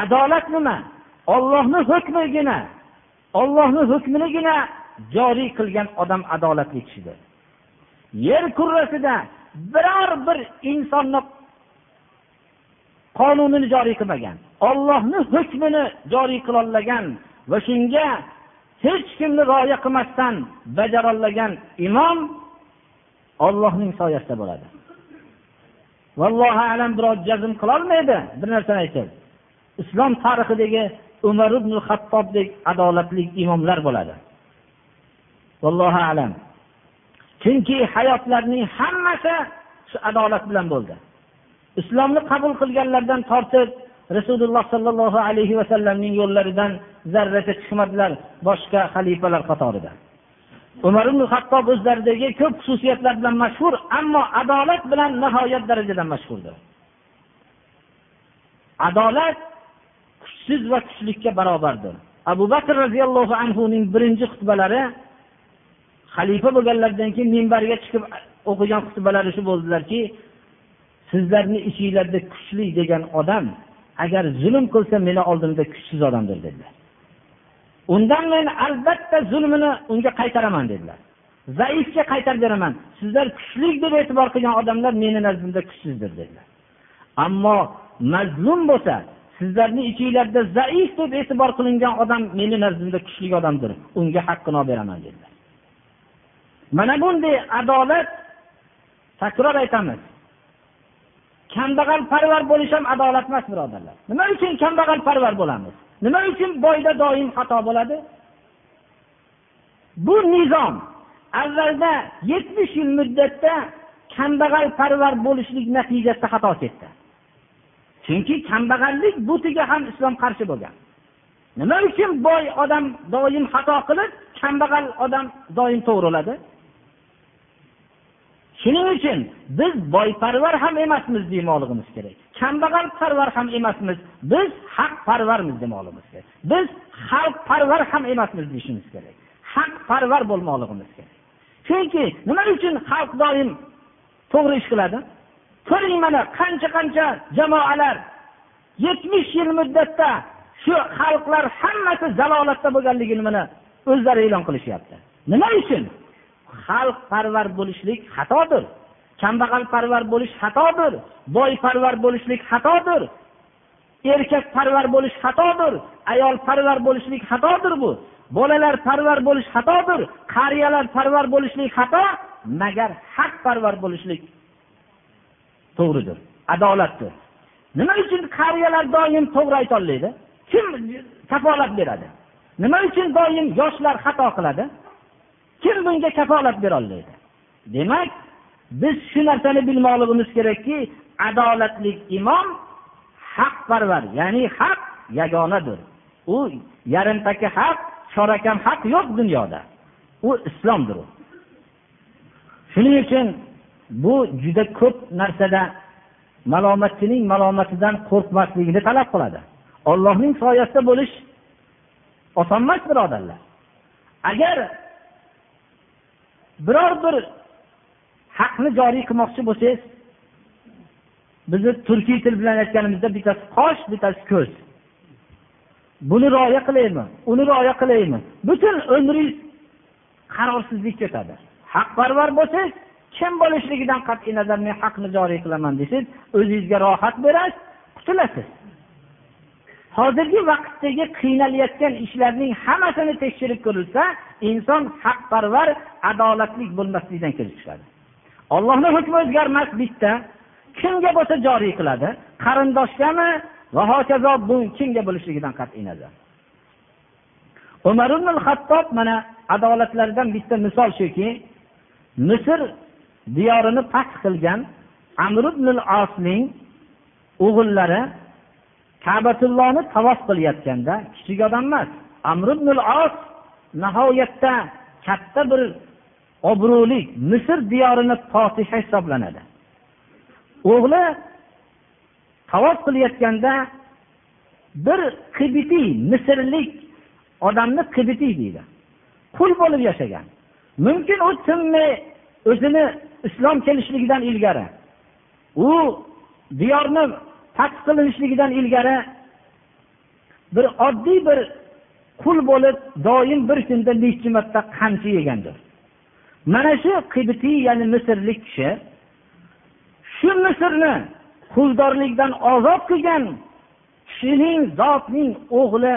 Adolat nima ollohni hukmigina ollohni hukminigina joriy qilgan odam adolatli kishidir. Yer kurrasida biror bir insonni qonunini joriy qilmagan ollohni hukmini joriy qilolmagan va shunga hech kimni rioya qilmasdan bajarolmagan imom ollohning soyasida bo'ladi. Vallohu alam birov jazm qilolmaydi bir narsani aytib. Islom tarixidagi umar ibn hattobdek adolatli imomlar bo'ladi. Vallohu alam. Chunki hayotlarning hammasi shu adolat bilan bo'ldi. Islomni qabul qilganlardan tortib rasululloh sollallohu alayhi vasallamning yo'llaridan zarracha chiqmadilar boshqa xalifalar qatorida. Umar ibn hattob o'zlaridagi ko'p xususiyatlar bilan mashhur ammo adolat bilan nihoyat darajada mashhurdir. Adolat kuchsiz va kuchlikka barobardir. Abu bakr roziyallohu anhuning birinchi xutbalari xalifa bo'lganlaridan keyin minbarga chiqib o'qigan xutbalari shu bo'ldilarki sizlarni ichinglarda kuchli degan odam agar zulm qilsa meni oldimda kuchsiz odamdir dedilar. Undan men albatta zulmini unga qaytaraman dedilar. Zaifga qaytarib beraman. Sizlar kuchli deb e'tibor qilgan odamlar meni nazdimda kuchsizdir dedilar. Ammo mazlum bo'lsa sizlarni ichinglarda zaif deb e'tibor qilingan odam meni nazdimda kuchli odamdir. Unga haqqini olib beraman dedilar. Mana bunday adolat takror aytamiz. Kambag'alparvar bo'lish ham adolat emas birodarlar. Nima uchun kambag'alparvar bo'lamiz? Nima uchun boyda doim xato bo'ladi? Bu nizom avvalda yetmish yil muddatda kambag'alparvar bo'lishlik natijasida xato ketdi. Chunki kambag'allik butiga ham islom qarshi bo'lgan. Nima uchun boy odam doim xato qilib kambag'al odam doim to'g'riladi shuning uchun biz boyparvar ham emasmiz demoqligimiz kerak. Kambag'alparvar ham emasmiz biz haqparvarmiz demoqligimiz kerak. Biz xalqparvar ham emasmiz deyishimiz kerak. Haqparvar bo'lmoqligimiz kerak. Chunki nima uchun xalq doim to'g'ri ish qiladi? Ko'ring mana qancha qancha jamoalar yetmish yil muddatda shu xalqlar hammasi zalolatda bo'lganligini mana o'zlari e'lon qilishyapti. Nima uchun? Xalqparvar bo'lishlik xatodir. Kambag'alparvar bo'lish xatodir. Boyparvar bo'lishlik xatodir. Erkakparvar bo'lish xatodir. Ayolparvar bo'lishlik xatodir bu. Bolalar parvar bo'lish xatodir. Qariyalar parvar bo'lishlik xato magar haqparvar bo'lishlik to'g'ridir adolatdir. Nima uchun qariyalar doim to'g'ri aytolmaydi? Kim kafolat beradi? Nima uchun doim yoshlar xato qiladi? Kim bunga kafolat berolmaydi? Demak biz shu narsani bilmoqligimiz kerakki adolatli imom haqparvar ya'ni haq yagonadir. U yarimtaka haq chorakam haq yo'q dunyoda. U islomdir u. Shuning uchun bu juda ko'p narsada malomatchining malomatidan qo'rqmaslikni talab qiladi. Ollohning soyasida bo'lish oson emas birodarlar. Agar biror bir haqni joriy qilmoqchi bo'lsangiz bizni turkiy til bilan aytganimizda bittasi qosh bittasi ko'z. Buni rioya qilaymi? Uni rioya qilaymi? Butun umringiz qarorsizlikka o'tadi haqparvar bo'lsangiz kim bo'lishligidan qat'iy nazar men haqni joriy qilaman desangiz o'zingizga rohat berasiz qutulasiz. Hozirgi vaqtdagi qiynalayotgan ishlarning hammasini tekshirib ko'rilsa inson haqparvar adolatli bo'lmaslikdan kelib chiqadi ollohni hukmi o'zgarmas bitta. Kimga bo'lsa joriy qiladi. Qarindoshgami va hokazo bu kimga bo'lishligidan qat'iy nazar. Umar ibn hattob mana adolatlardan bitta misol shuki misr diyorini fath qilgan amr ibn osning o'g'illari kabatullohni tavof qilayotganda kichik odam emas amr ibn os nihoyatda katta bir obro'li misr diyorini fotiha hisoblanadi. O'g'li tavof qilayotganda bir qibitiy misrlik odamni qibitiy deydi. Qul bo'lib yashagan. Mumkin u tinmay o'zini islom kelishligidan ilgari. U diyorni fath qilinishligidan ilgari bir oddiy bir qul bo'lib doim bir kunda nechi marta qamchi yegandir. Mana shu qibtiy ya'ni misrlik kishi shu misrni quldorlikdan ozod qilgan kishining zotning o'g'li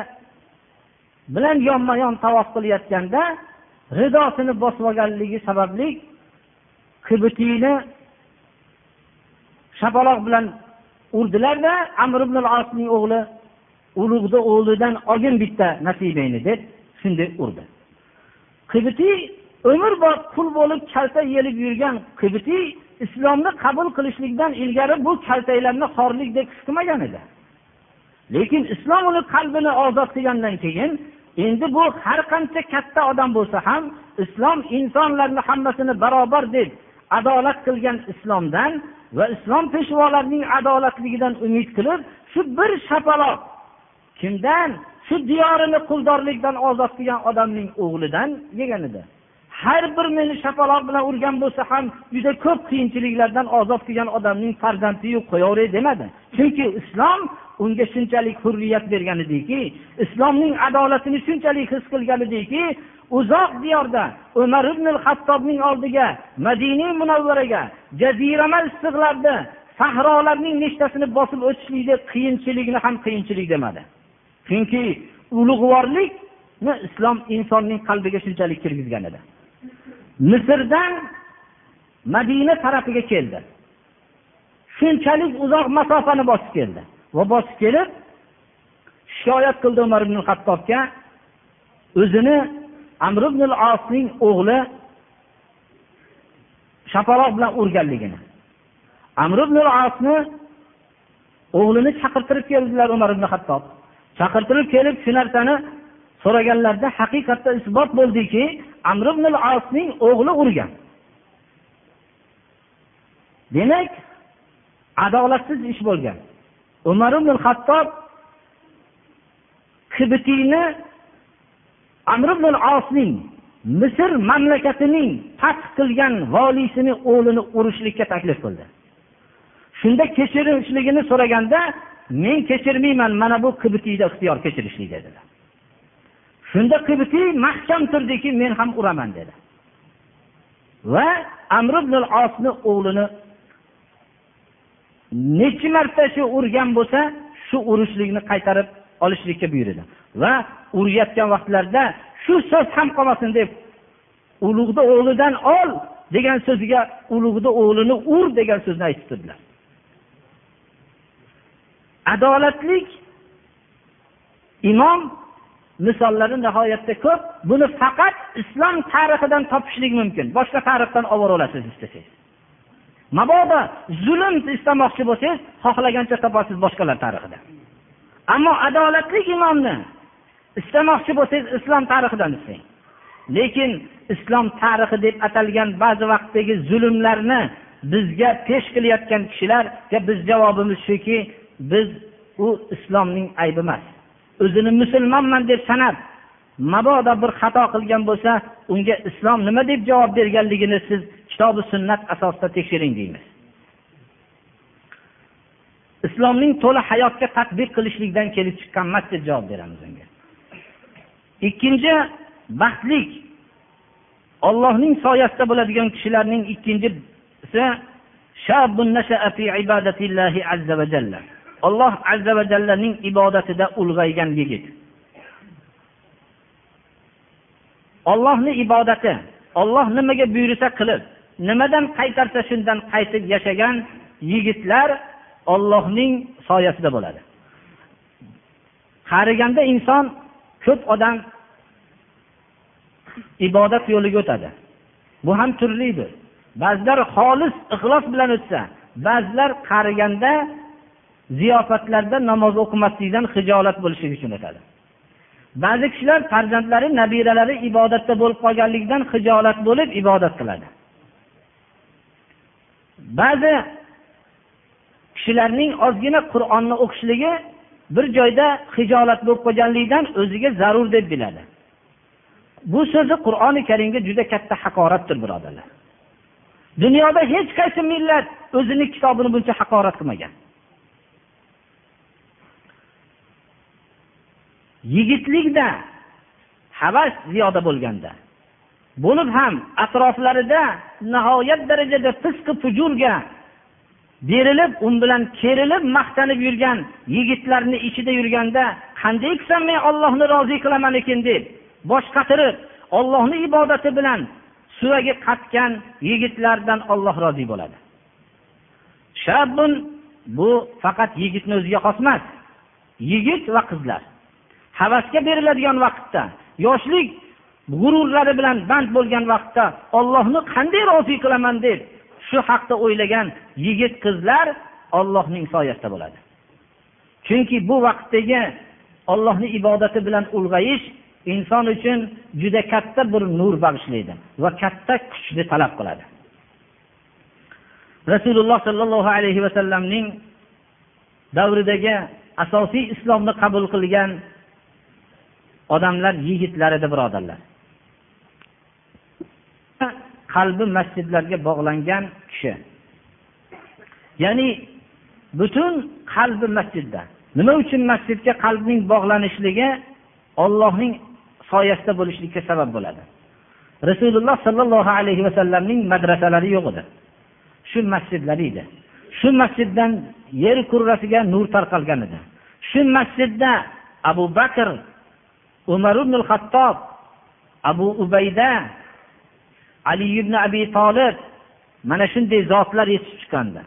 bilan yonma yon tavof qilayotganda ridosini bosib olganligi sababli qibtiyni shapaloq bilan urdilarda amr ibn asning o'g'li ulug'ni o'g'lidan olgin bitta nasibangni deb shunday urdi. Qibitiy umrbod qul bo'lib kalta yelib yurgan qibitiy islomni qabul qilishlikdan ilgari bu kaltaklarni xorlik deb his qilmagan edi. Lekin islom uni qalbini ozod qilgandan keyin endi bu har qancha katta odam bo'lsa ham islom insonlarni hammasini barobar deb adolat qilgan islomdan va islom peshvolarining adolatligidan umid qilib shu bir shapaloq kimdan? Shu diyorini quldorlikdan ozod qilgan odamning o'g'lidan yegan edi. Har bir meni shapaloq bilan urgan bo'lsa ham juda ko'p qiyinchiliklardan ozod qilgan odamning farzandiyu qo'yaveray demadi. Chunki islom unga shunchalik hurriyat bergan ediki islomning adolatini shunchalik his qilgan ediki uzoq diyorda umar ibn hattobning oldiga madiniy munavvaraga jazirama issiqlarni sahrolarning nechtasini bosib o'tishlikni qiyinchilikni ham qiyinchilik demadi. Chunki ulug'vorlikni islom insonning qalbiga shunchalik kirgizgan edi. Misrdan madina tarafiga keldi. Shunchalik uzoq masofani bosib keldi va bosib kelib shikoyat qildi umar ibn hattobga o'zini amr ibn osning o'g'li shapaloq bilan urganligini amr ibn osni o'g'lini chaqirtirib keldilar umar ibn hattob chaqirtirib kelib shu narsani so'raganlarida haqiqatda isbot bo'ldiki amr ibn osning o'g'li urgan. Demak adolatsiz ish bo'lgan. Umar ibn hattob kibitiyni amr ibn osning misr mamlakatining fath qilgan voliysini o'g'lini urishlikka taklif qildi. Shunda kechirishligini so'raganda men kechirmayman mana bu qibitiyda ixtiyor kechirishlik dedilar. Shunda qibtiy mahkam turdiki men ham uraman dedi. Va amr ibn osni o'g'lini nechi marta shu urgan bo'lsa shu urishlikni qaytarib olishlikka buyurdi. Va urayotgan vaqtlarida shu so'z ham qolmasin deb ulug'ni o'g'lidan ol degan so'ziga ulug'ni o'g'lini ur degan so'zni aytib turdilar. Adolatlik imom misollari nihoyatda ko'p. Buni faqat islom tarixidan topishlik mumkin. Boshqa tarixdan olib olasiz istasangiz. Mabodo zulm istamoqchi bo'lsangiz xohlagancha topasiz boshqalar tarixida. Ammo adolatli imomni istamoqchi bo'lsangiz islom tarixidan istang lekin islom tarixi deb atalgan ba'zi vaqtdagi zulmlarni bizga pesh qilayotgan kishilarga biz javobimiz shuki biz u islomning aybi emas. O'zini musulmonman deb sanab mabodo bir xato qilgan bo'lsa unga islom nima deb javob berganligini siz kitobi sunnat asosida tekshiring deymiz. Islomning to'la hayotga tadbiq qilishlikdan kelib chiqqan emas deb javob beramiz unga. Ikkinchi baxtlik. Ollohning soyasida bo'ladigan kishilarning ikkinchisi olloh azza va jallaning ibodatida ulg'aygan yigit. Ollohni ibodati olloh nimaga buyursa qilib nimadan qaytarsa shundan qaytib yashagan yigitlar ollohning soyasida bo'ladi. Qariganda inson ko'p odam ibodat yo'liga o'tadi. Bu ham turlidir. Ba'zilar xolis ixlos bilan o'tsa ba'zilar qariganda ziyofatlarda namoz o'qimaslikdan hijolat bo'lishlik uchun o'tadi. Ba'zi kishilar farzandlari nabiralari ibodatda bo'lib qolganligidan hijolat bo'lib ibodat qiladi. Ba'zi kishilarning ozgina qur'onni o'qishligi bir joyda hijolat bo'lib qolganligidan o'ziga zarur deb biladi. Bu so'zi qur'oni karimga juda katta haqoratdir birodarlar. Dunyoda hech qaysi millat o'zini kitobini buncha haqorat qilmagan. Yigitlikda havas ziyoda bo'lganda bo'lib ham atroflarida nihoyat darajada fisqi fujurga berilib u bilan kerilib maqtanib yurgan yigitlarni ichida yurganda qanday qilsam men ollohni rozi qilaman ekan deb bosh qatirib ollohni ibodati bilan suvagi qatgan yigitlardan olloh rozi bo'ladi. Shabun bu faqat yigitni o'ziga xos emas yigit va qizlar. Havasga beriladigan vaqtda yoshlik g'ururlari bilan band bo'lgan vaqtda ollohni qanday rozi qilaman deb shu haqda o'ylagan yigit qizlar ollohning soyasida bo'ladi. Chunki bu vaqtdagi ollohni ibodati bilan ulg'ayish inson uchun juda katta bir nur bag'ishlaydi va katta kuchni talab qiladi. Rasululloh sollallohu alayhi vasallamning davridagi asosiy islomni qabul qilgan odamlar yigitlar edi birodarlar. Qalbi masjidlarga bog'langan kishi. Ya'ni butun qalbi masjidda. Nima uchun masjidga qalbning bog'lanishligi ollohning soyasida bo'lishlikka sabab bo'ladi. Rasululloh sollallohu alayhi vasallamning madrasalari yo'q edi. Shu masjidlari edi. Shu masjiddan yer kurrasiga nur tarqalgan edi. Shu masjidda abu bakr umar ibn hattob abu ubayda ali ibn abi tolib mana shunday zotlar yetishib chiqqandi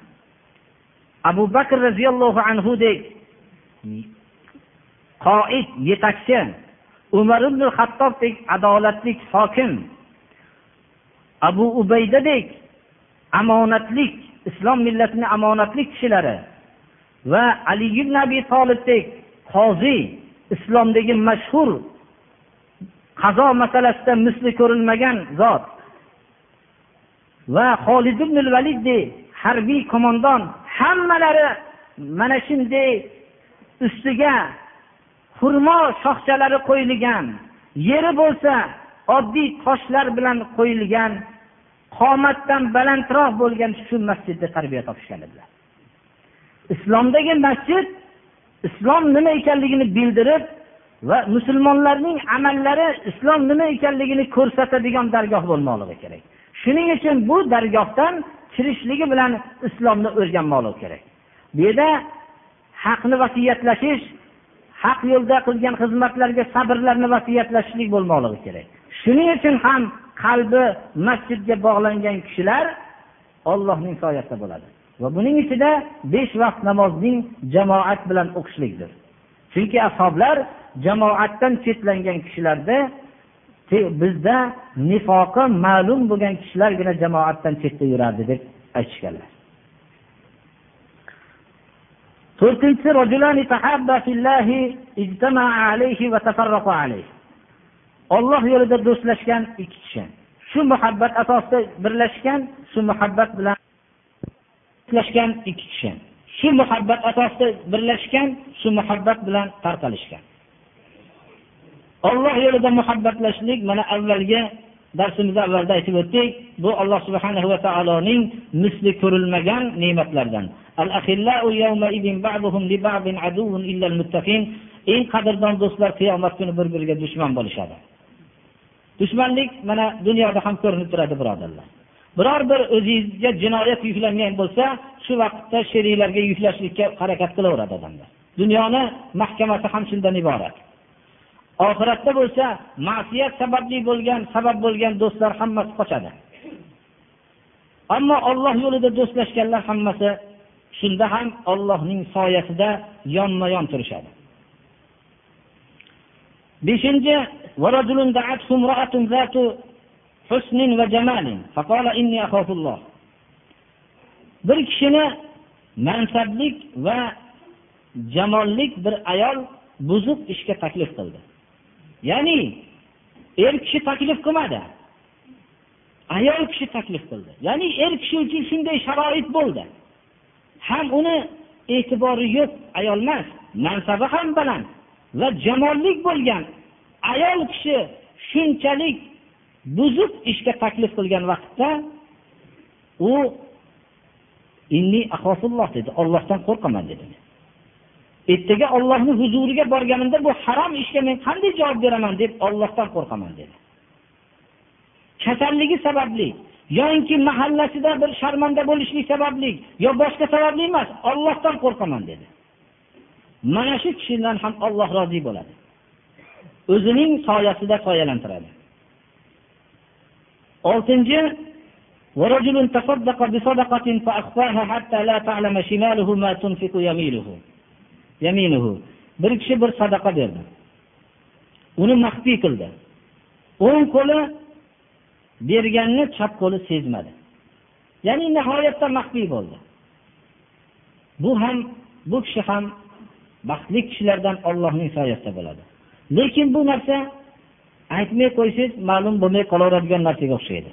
abu bakr roziyallohu anhudek qoid yetakchi umar ibn hattobdek adolatlik hokim abu ubaydadek omonatlik islom millatini omonatlik kishilari va ali ibn abi tolibdek qozi islomdagi mashhur qazo masalasida misli ko'rilmagan zot. Va holid ibn validdek harbiy qo'mondon hammalari mana shunday ustiga xurmo shoxchalari qo'yilgan yeri bo'lsa oddiy toshlar bilan qo'yilgan qomatdan balandroq bo'lgan shu masjidda tarbiya topishgan edilar. Islomdagi masjid islom nima ekanligini bildirib va musulmonlarning amallari islom nima ekanligini ko'rsatadigan dargoh bo'lmoqligi kerak. Shuning uchun bu dargohdan kirishligi bilan islomni o'rganmoqligi kerak. Bu yerda haqni vasiyatlashish haq yo'lda qilgan xizmatlarga sabrlarni vasiyatlashishlik bo'lmoqligi kerak. Shuning uchun ham qalbi masjidga bog'langan kishilar ollohning soyasida bo'ladi. Va buning ichida besh vaqt namozning jamoat bilan o'qishlikdir. Chunki ashoblar jamoatdan chetlangan kishilarda bizda nifoqi ma'lum bo'lgan kishilargina jamoatdan chetda yurardi deb aytishganlar. To'rtinchisi olloh yo'lida do'stlashgan ikki kishi. Shu muhabbat asosida birlashgan shu muhabbat bilan do'stlashgan ikki kishi. Shu muhabbat asosida birlashgan shu muhabbat bilan tarqalishgan. Olloh yo'lida muhabbatlashlik mana avvalgi darsimiz avvalda aytib o'tdik. Bu alloh subhanahu va taoloning misli ko'rilmagan ne'matlardan eng qadrdon do'stlar qiyomat kuni bir biriga dushman bo'lishadi. Dushmanlik mana dunyoda ham ko'rinib turadi birodarlar. Biror bir o'zingizga jinoyat yuklangan bo'lsa shu vaqtda sheriklarga yuklashlikka harakat qilaveradi odamlar. Dunyoni mahkamasi ham shundan iborat. Oxiratda bo'lsa ma'siyat sababli bo'lgan sabab bo'lgan do'stlar hammasi qochadi. Ammo olloh yo'lida do'stlashganlar hammasi shunda ham ollohning soyasida yonma yon turishadi. Beshinchi bir kishini mansablik va jamollik bir ayol buzuq ishga taklif qildi. Ya'ni er kishi taklif qilmadi. Ayol kishi taklif qildi. Ya'ni er kishi uchun shunday sharoit bo'ldi. Ham uni e'tibori yo'q ayol emas mansabi ham baland va jamollik bo'lgan ayol kishi shunchalik buzuq ishga taklif qilgan vaqtda u inni dedi. Ollohdan qo'rqaman dedi. ertaga ollohni huzuriga borganimda bu harom ishga men qanday javob beraman deb ollohdan qo'rqaman dedi kasalligi sababli yoinki mahallasida bir sharmanda bo'lishlik sababli yo boshqa sababli emas ollohdan qo'rqaman dedi mana shu kishidan ham olloh rozi bo'ladi o'zining soyasida soyalantiradi oltinchi ورجل تصدق بصدقة فأخفاها حتى لا تعلم شماله ما تنفق يمينه bir kishi bir sadaqa berdi. Uni maxfiy qildi. O'ng qo'li berganni chap qo'li sezmadi. Ya'ni nihoyatda maxfiy bo'ldi. Bu ham bu kishi ham baxtli kishilardan ollohning soyasida bo'ladi. Lekin bu narsa aytmay qo'ysangiz ma'lum bo'lmay qolaveradigan narsaga o'xshaydi.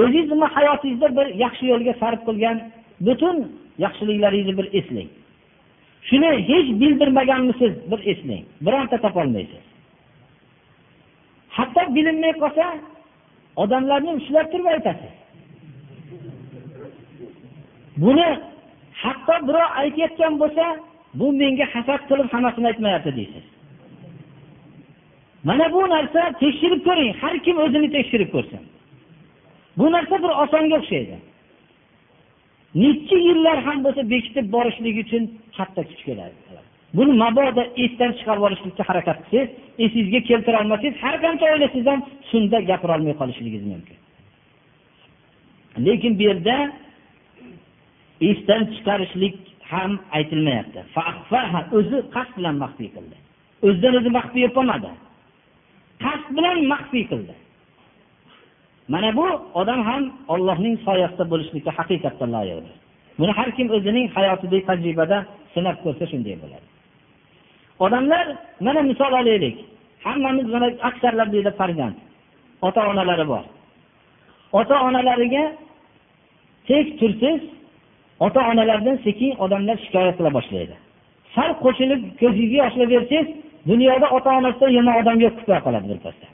O'zingizni hayotingizda bir yaxshi yo'lga sarf qilgan butun yaxshiliklaringizni bir eslang. Shuni hech bildirmaganmisiz? Bir eslang. Bironta topolmaysiz. Hatto bilinmay qolsa odamlarni ushlab turib aytasiz. Buni hatto birov aytayotgan bo'lsa bu menga hasad qilib hammasini aytmayapti deysiz. Mana bu narsa tekshirib ko'ring. Har kim o'zini tekshirib ko'rsin. Bu narsa bir osonga o'xshaydi. Necha yillar ham bo'lsa bekitib borishlik uchun katta kuch keladi. Buni mabodo esdan chiqarib yuborishlikka harakat qilsangiz esingizga keltirolmasangiz har qancha o'ylasangiz ham shunda gapirolmay qolishligingiz mumkin. Lekin bu yerda esdan chiqarishlik ham aytilmayapti. O'zi qasd bilan maxfiy qildi. O'zidan o'zi maxfiy qilmadi. Qasd bilan maxfiy qildi. Mana bu odam ham ollohning soyasida bo'lishlikka haqiqatdan loyiqdir buni har kim o'zining hayotidagi tajribada sinab ko'rsa shunday bo'ladi. Odamlar mana misol olaylik hammamiz mana aksarlar deydi farzand ota onalari bor. Ota onalariga tek tursiz ota onalardan sekin odamlar shikoyat qila boshlaydi. Sal qo'shilib ko'zingizga yoshlar bersangiz dunyoda ota onasidan yomon odam yo'q qilib qoladi birpasda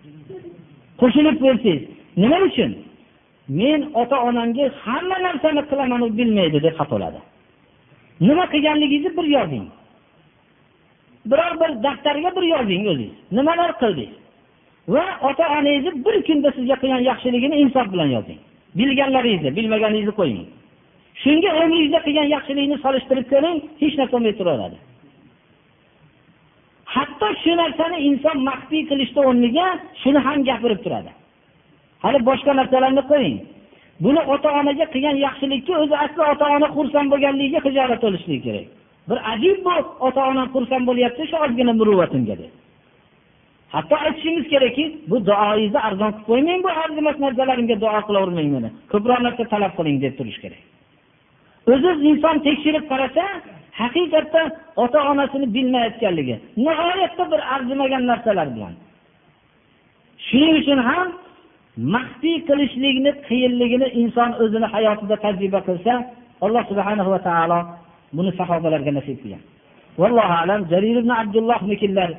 qo'shilib bersangiz nima uchun? Men ota onamga hamma narsani qilaman u bilmaydi deb xafa nima qilganligingizni bir yozing. Biror bir daftarga bir yozing o'zingiz. Nimalar qildingiz? Va ota onangizni bir kunda sizga qilgan yaxshiligini insof bilan yozing. Bilganlaringizni bilmaganingizni qo'ying. Shunga umringizda qilgan yaxshilikni solishtirib ko'ring hech narsa bo'lmay turaveradi. Hatto shu narsani inson maxfiy qilishni o'rniga shuni ham gapirib turadi. Hali boshqa narsalarni qo'ying. Buni ota onaga qilgan yaxshilikka o'zi asli ota ona xursand bo'lganligiga hijolat bo'lishligi kerak. Bir ajib bu ota onam xursand bo'lyapti shu ozgina muruvvatimga deb. Hatto aytishimiz kerakki bu duoingizni arzon qilib qo'ymang bu arzimas narsalarimga duo qilavermang meni. Ko'proq narsa talab qiling deb turish kerak. O'zi inson tekshirib qarasa haqiqatda ota onasini bilmayotganligi nihoyatda bir arzimagan narsalar bilan. Shuning uchun ham maxfiy qilishlikni qiyinligini inson o'zini hayotida tajriba qilsa alloh subhana va taolo buni sahobalarga nasib qilgan. Vallohu alam. Jarir ibn abdullohnikilar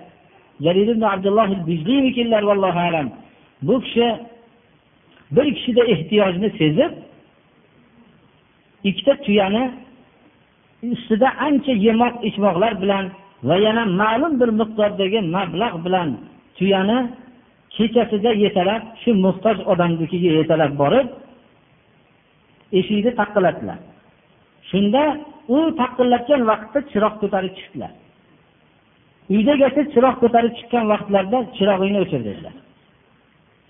jarir ibn abdulloh bijliynikilar vallohu alam. Bu kishi bir kishida ehtiyojni sezib ikkita tuyani ustida ancha yemoq ichmoqlar bilan va yana ma'lum bir miqdordagi mablag' bilan tuyani kechasida ertalab shu muhtoj odamnikiga yetalab borib eshikni taqillatdilar. Shunda u taqillatgan vaqtda chiroq ko'tarib chiqdilar. Uydagacha chiroq ko'tarib chiqqan vaqtlarida chirog'ingni o'chir dedilar.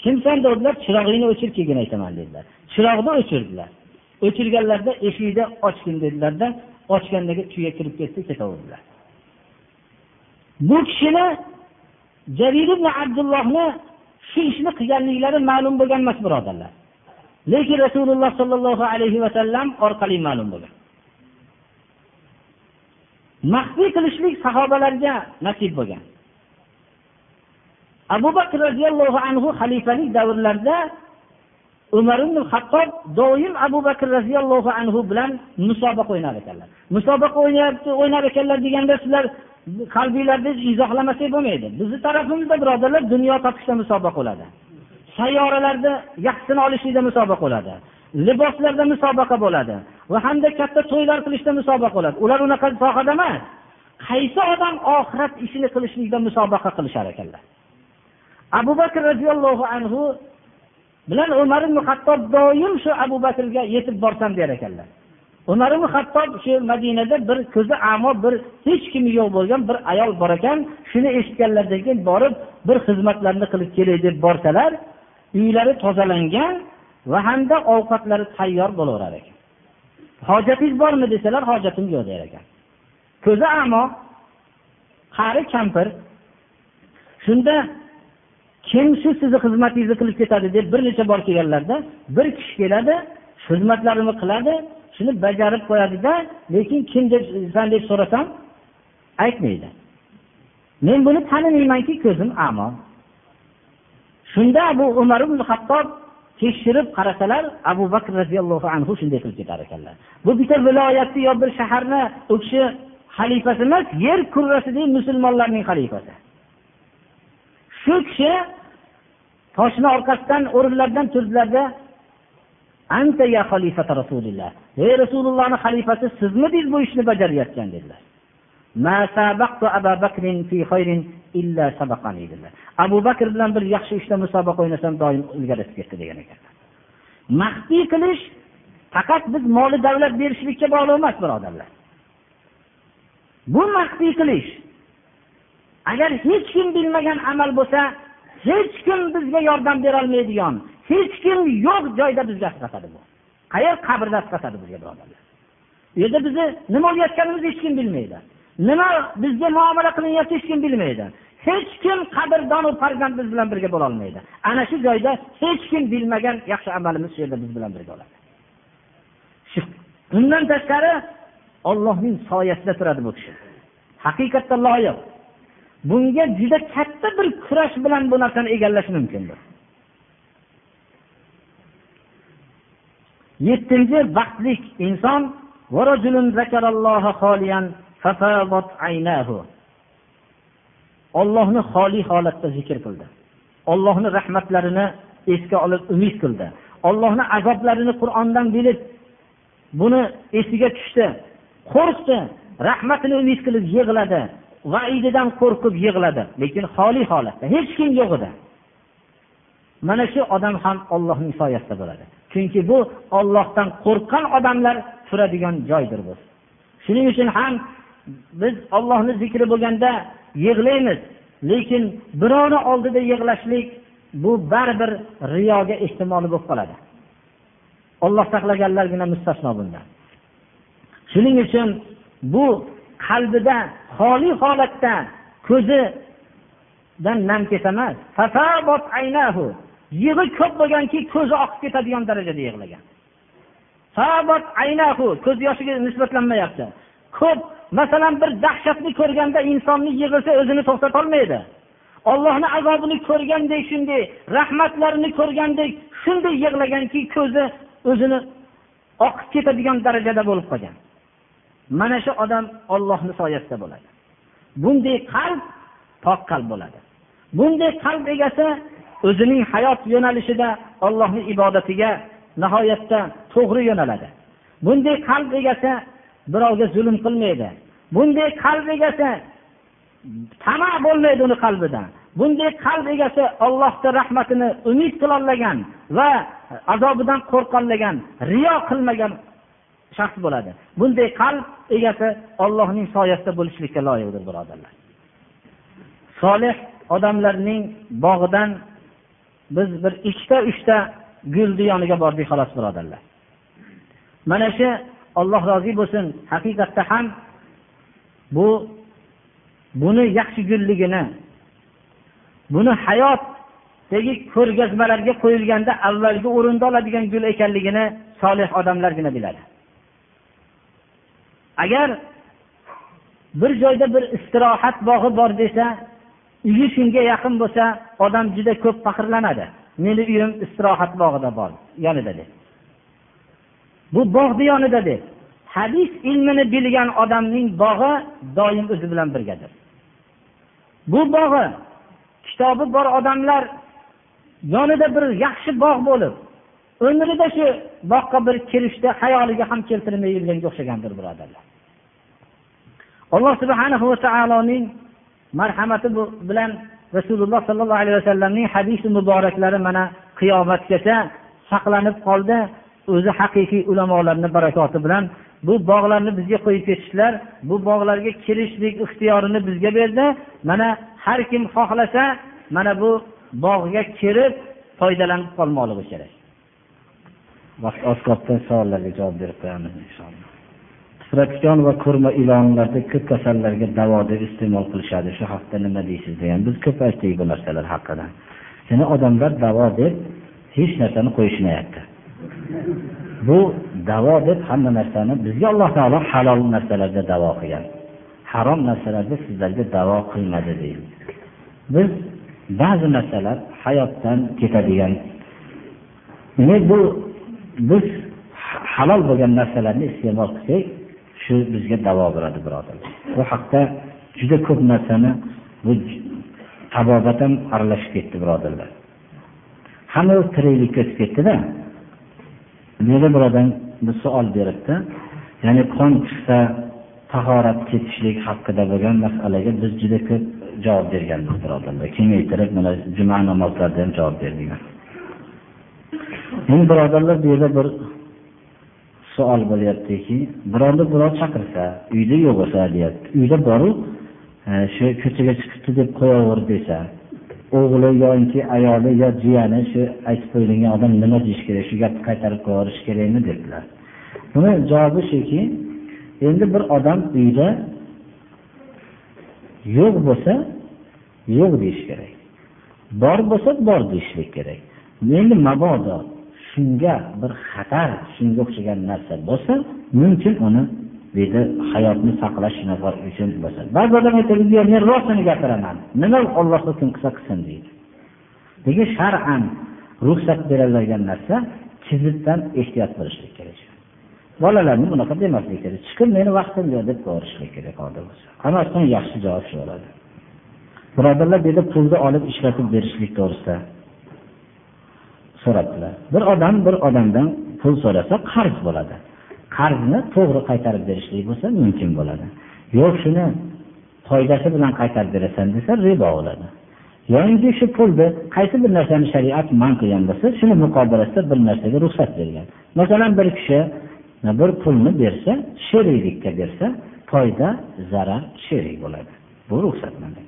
Kimsan dedilar chirog'ingni o'chir keyin aytaman dedilar. Chiroqni o'chirdilar. O'chirganlarida eshikni ochgin dedilarda ochgandagi tuya kirib ketdi ketaverdilar. Bu kishini jarir ibn abdullohni shu ishni qilganliklari ma'lum bo'lgan emas birodarlar. Lekin rasululloh sollallohu alayhi vasallam orqali ma'lum bo'lgan. Maxfiy qilishlik sahobalarga nasib bo'lgan. Abu bakr roziyallohu anhu xalifalik davrlarida umar ibn hattob doim abu bakr roziyallohu anhu bilan musobaqa o'ynar ekanlar. Musobaqa o'ynayapti o'ynar ekanlar deganda sizlar qalbinglarda izohlamasak bo'lmaydi. Bizni tarafimizda birodarlar dunyo topishda musobaqa bo'ladi. Sayyoralarda yaxshisini olishlikda musobaqa bo'ladi. Liboslarda musobaqa bo'ladi. Va hamda katta to'ylar qilishda musobaqa bo'ladi. Ular unaqa sohada emas. Qaysi odam oxirat ishini qilishlikda musobaqa qilishar ekanlar? Abu bakr roziyallohu anhu bilan umar ibn hattob doim shu abu bakrga yetib borsam der ekanlar. Umar ibn hattob shu madinada bir ko'zi amo bir hech kimi yo'q bo'lgan bir ayol bor ekan. Shuni eshitganlaridan keyin borib bir xizmatlarni qilib kelay deb borsalar uylari tozalangan va hamda ovqatlari tayyor bo'laverar ekan. Hojatingiz bormi desalar hojatim yo'q der ekan. Ko'zi amo qari kampir shunda kim shu sizni xizmatingizni qilib ketadi deb bir necha bor kelganlarda bir kishi keladi xizmatlarini qiladi shuni bajarib qo'yadida lekin kim debsan deb so'rasam aytmaydi. Men buni tanimaymanki ko'zim amo shunda bu umar ibn hattob tekshirib qarasalar abu bakr roziyallohu anhu shunday qilib ketar ekanlar. Bu bitta viloyatni yo bir shaharni u kishi xalifasi emas yer kurrasidagi musulmonlarning xalifasi. Shu kishi toshni orqasidan o'rinlaridan turdilarda anta ya xalifata rasulilloh. Ey rasulullohni xalifasi sizmidingiz bu ishni bajarayotgan dedilar. Abu bakr bilan bir yaxshi ishda musobaqa o'ynasam doim ilgari ketdi degan ekanlar maxfiy qilish faqat biz moli davlat berishlikka bog'liq emas birodarlar. Bu maxfiy qilish agar hech kim bilmagan amal bo'lsa hech kim bizga yordam berolmaydigan hech kim yo'q joyda bizga asqatadi bu. Qayer qabrda asqatadi bizga birodarlar? U yerda bizni nima o'layotganimizni hech kim bilmaydi. Nima bizga muomala qilinyapti hech kim bilmaydi. Hech kim qadrdonu farzand biz bilan birga bo'lolmaydi ana shu joyda hech kim bilmagan yaxshi amalimiz shu yerda biz bilan birga bo'ladi. Undan tashqari ollohning soyasida turadi bu kishi. Haqiqatda loyiq. Bunga juda katta bir kurash bilan bu narsani egallash mumkindir. Yettinchi baxtlik. Inson ollohni xoli holatda zikr qildi. Ollohni rahmatlarini esga olib umid qildi. Ollohni azoblarini qur'ondan bilib buni esiga tushdi. Qo'rqdi rahmatini umid qilib yig'ladi. Vaididan qo'rqib yig'ladi. Lekin xoli holatda hech kim yo'q edi. Mana shu odam ham ollohning soyasida bo'ladi. Chunki bu ollohdan qo'rqqan odamlar turadigan joydir bu. Shuning uchun ham biz ollohni zikri bo'lganda yig'laymiz. Lekin birovni oldida yig'lashlik bu baribir riyoga ehtimoli bo'lib qoladi. Olloh saqlaganlargina mustasno bundan. Shuning uchun bu qalbida xoli holatda ko'zidan nam ketsa yig'i ko'p bo'lganki ko'zi oqib ketadigan darajada yig'lagan. Ko'z yoshiga nisbatlanmayapti. Ko'p masalan bir dahshatni ko'rganda insonni yig'isi o'zini to'xtatolmaydi. Ollohni azobini ko'rgandek shunday rahmatlarini ko'rgandek shunday yig'laganki ko'zi o'zini oqib ketadigan darajada bo'lib qolgan. Mana shu odam ollohni soyasida bo'ladi. Bunday qalb pok qalb bo'ladi. Bunday qalb egasi o'zining hayot yo'nalishida ollohni ibodatiga nihoyatda to'g'ri yo'naladi. Bunday qalb egasi birovga zulm qilmaydi. Bunday qalb egasi tama bo'lmaydi uni qalbida bunday qalb egasi ollohni rahmatini umid qilolmagan va azobidan qo'rqolmagan riyo qilmagan shaxs bo'ladi. Bunday qalb egasi ollohning soyasida bo'lishlikka loyiqdir birodarlar. Solih odamlarning bog'idan biz bir ikkita uchta gulni yoniga bordik xolos birodarlar. Mana shu olloh rozi bo'lsin haqiqatda ham bu buni yaxshi gulligini buni hayotdagi ko'rgazmalarga qo'yilganda avvalgi o'rinda oladigan gul ekanligini solih odamlargina biladi. Agar bir joyda bir istirohat bog'i bor desa uyi shunga yaqin bo'lsa odam juda ko'p faxrlanadi. Meni uyim istirohat bog'ida bor yonida deb. Bu bog'ni yonida deb. Hadis ilmini bilgan odamning bog'i doim o'zi bilan birgadir. Bu bog'i kitobi bor odamlar yonida bir yaxshi bog' bo'lib umrida shu bog'ga bir kirishda hayoliga ham keltirmay yurganga o'xshagandir birodarlar. Alloh subhanahu va taoloning marhamati bilan rasululloh sollallohu alayhi vasallamning hadisi muboraklari mana qiyomatgacha saqlanib qoldi. O'zi haqiqiy ulamolarni barakoti bilan bu bog'larni bizga qo'yib ketishlar bu bog'larga kirishlik ixtiyorini bizga berdi. Mana har kim xohlasa mana bu bog'ga kirib foydalanib qolmoqligi kerak. Vaqt oz qolibdi savollarga javob berib qo'yamiz inshaalloh. Tipratikan va ko'rma ilonlarda ko'p kasallarga davo deb iste'mol qilishadi. Shu haqida nima deysiz degan. Biz ko'p aytdik bu narsalar haqida. Seni odamlar davo deb hech narsani qo'yishmayapti. Bu davo deb hamma narsani bizga alloh taolo halol narsalarda davo qilgan. Harom narsalarda sizlarga davo qilmadi deydi. Biz ba'zi narsalar hayotdan ketadigan. Demak bu biz halol bo'lgan narsalarni iste'mol qilsak shu bizga davo beradi birodarlar bu haqda juda ko'p narsani bu tabobat ham aralashib ketdi birodarlar. Hamma tiriklikka o'tib ketdida. Meni birodar bir savol beribdi ya'ni qon chiqsa tahorat ketishlik haqida bo'lgan masalaga biz juda ko'p javob berganmiz birodarlar. Kengaytirib mana juma namozlarida ham javob berdik. Endi birodarlar bu yerda bir savol bo'lyaptiki birovni birov chaqirsa uyda yo'q bo'lsa deyapti. Uyda boru e, shu ko'chaga chiqibdi deb qo'yaver desa o'g'li yoki ayoli yo jiyani shu aytib qo'yilgan odam nima deyish kerak shu gapni qaytarib qo'yaverish kerakmi dedilar buni javobi shuki endi bir odam uyda yo'q bo'lsa yo'q deyish kerak. Bor bo'lsa bor deyishlik kerak. Endi mabodo shunga bir xatar shunga o'xshagan narsa bo'lsa mumkin uni bu hayotni saqlash shunaqa uchun bo'lsa. Ba'zi odam aytadi men rostini gapiraman. Nima olloh hukm qilsa qilsin deydi. Nega shar'an ruxsat berilgan narsa kizibdan ehtiyot bo'lishlik kerak. Bolalarni bunaqa demaslik kerak. Chiqib meni vaqtim yo'q deb qo'yishlik kerak qodir bo'lsa. Hammasidan yaxshi javob shu bo'ladi. Birodarlar bu yerda pulni olib ishlatib berishlik to'g'risida so'rabdilar. Bir odam bir odamdan pul so'rasa qarz bo'ladi. Qarzni to'g'ri qaytarib berishlik bo'lsa mumkin bo'ladi. Yo'q shuni foydasi bilan qaytarib berasan desa ribo bo'ladi. Yoinki shu pulni qaysi bir narsani shariat man qilgan bo'lsa shuni muqobilasida bir narsaga ruxsat bergan. Masalan bir kishi bir pulni bersa sheriklikka bersa foyda zarar sherik bo'ladi. Bu ruxsatlanadi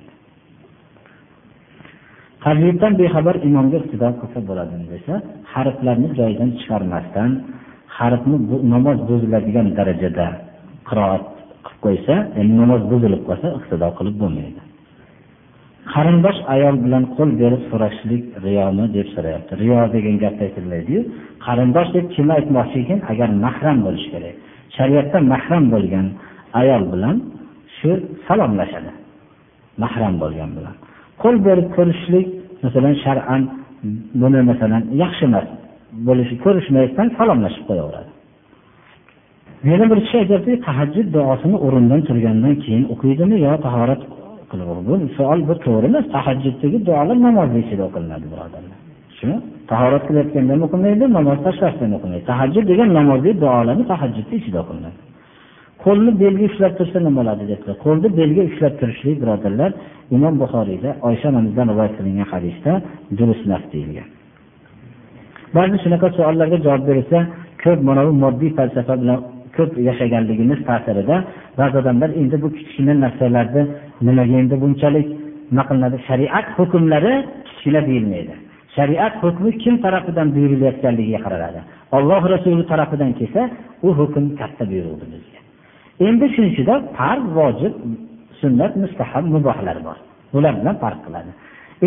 tajviddan bexabar imomga iqtido qilsa bo'ladimi desa harflarni joyidan chiqarmasdan harfni namoz buziladigan darajada qiroat qilib qo'ysa endi namoz buzilib qolsa iqtido qilib bo'lmaydi. Qarindosh ayol bilan qo'l berib so'rashlik riyomi deb so'rayapti. Riyo degan gapda aytilmaydiyu. Qarindosh deb kim aytmoqchi ekan? Agar mahram bo'lishi kerak. Shariatda mahram bo'lgan ayol bilan shu salomlashadi. Mahram bo'lgan bilan. Qo'l berib ko'rishishlik masalan shar'an buni masalan yaxshi emas bo'lishi ko'rishmayotgan salomlashib qo'yaveradi. Yana bir kishi aytyaptiki tahajjud duosini o'rindan turgandan keyin o'qiydimi yo tahorat qilib bu savol bir to'g'ri emas tahajjuddagi duolar namozni ichida o'qilinadi birodarlar. Shuni tahorat qilayotganda ham o'qimaydi namoz tashlashdan o'qimaydi. Tahajjud degan namozdagi duolarni tahajjudni ichida o'qilinadi. Qo'lni belga ushlab tursa nima bo'ladi debdi? Qo'lni belga ushlab turishlik birodarlar imom buxoriyda oysha onamizdan rivoyat qilingan hadisda durustmas deyilgan. Ba'zi shunaqa savollarga javob berilsa ko'p mana bu moddiy falsafa bilan ko'p yashaganligimiz ta'sirida ba'zi odamlar endi bu kichkina narsalarni nimaga endi bunchalik nima qilinadi? Shariat hukmlari kichkina deyilmaydi. Shariat hukmi kim tarafidan buyurilayotganligiga qaraladi. Olloh rasuli tarafidan kelsa u hukm katta buyruqdir bizga. Endi shuni ichida farz vojib sunnat mustahab mubohlar bor. Bular bilan farq qiladi.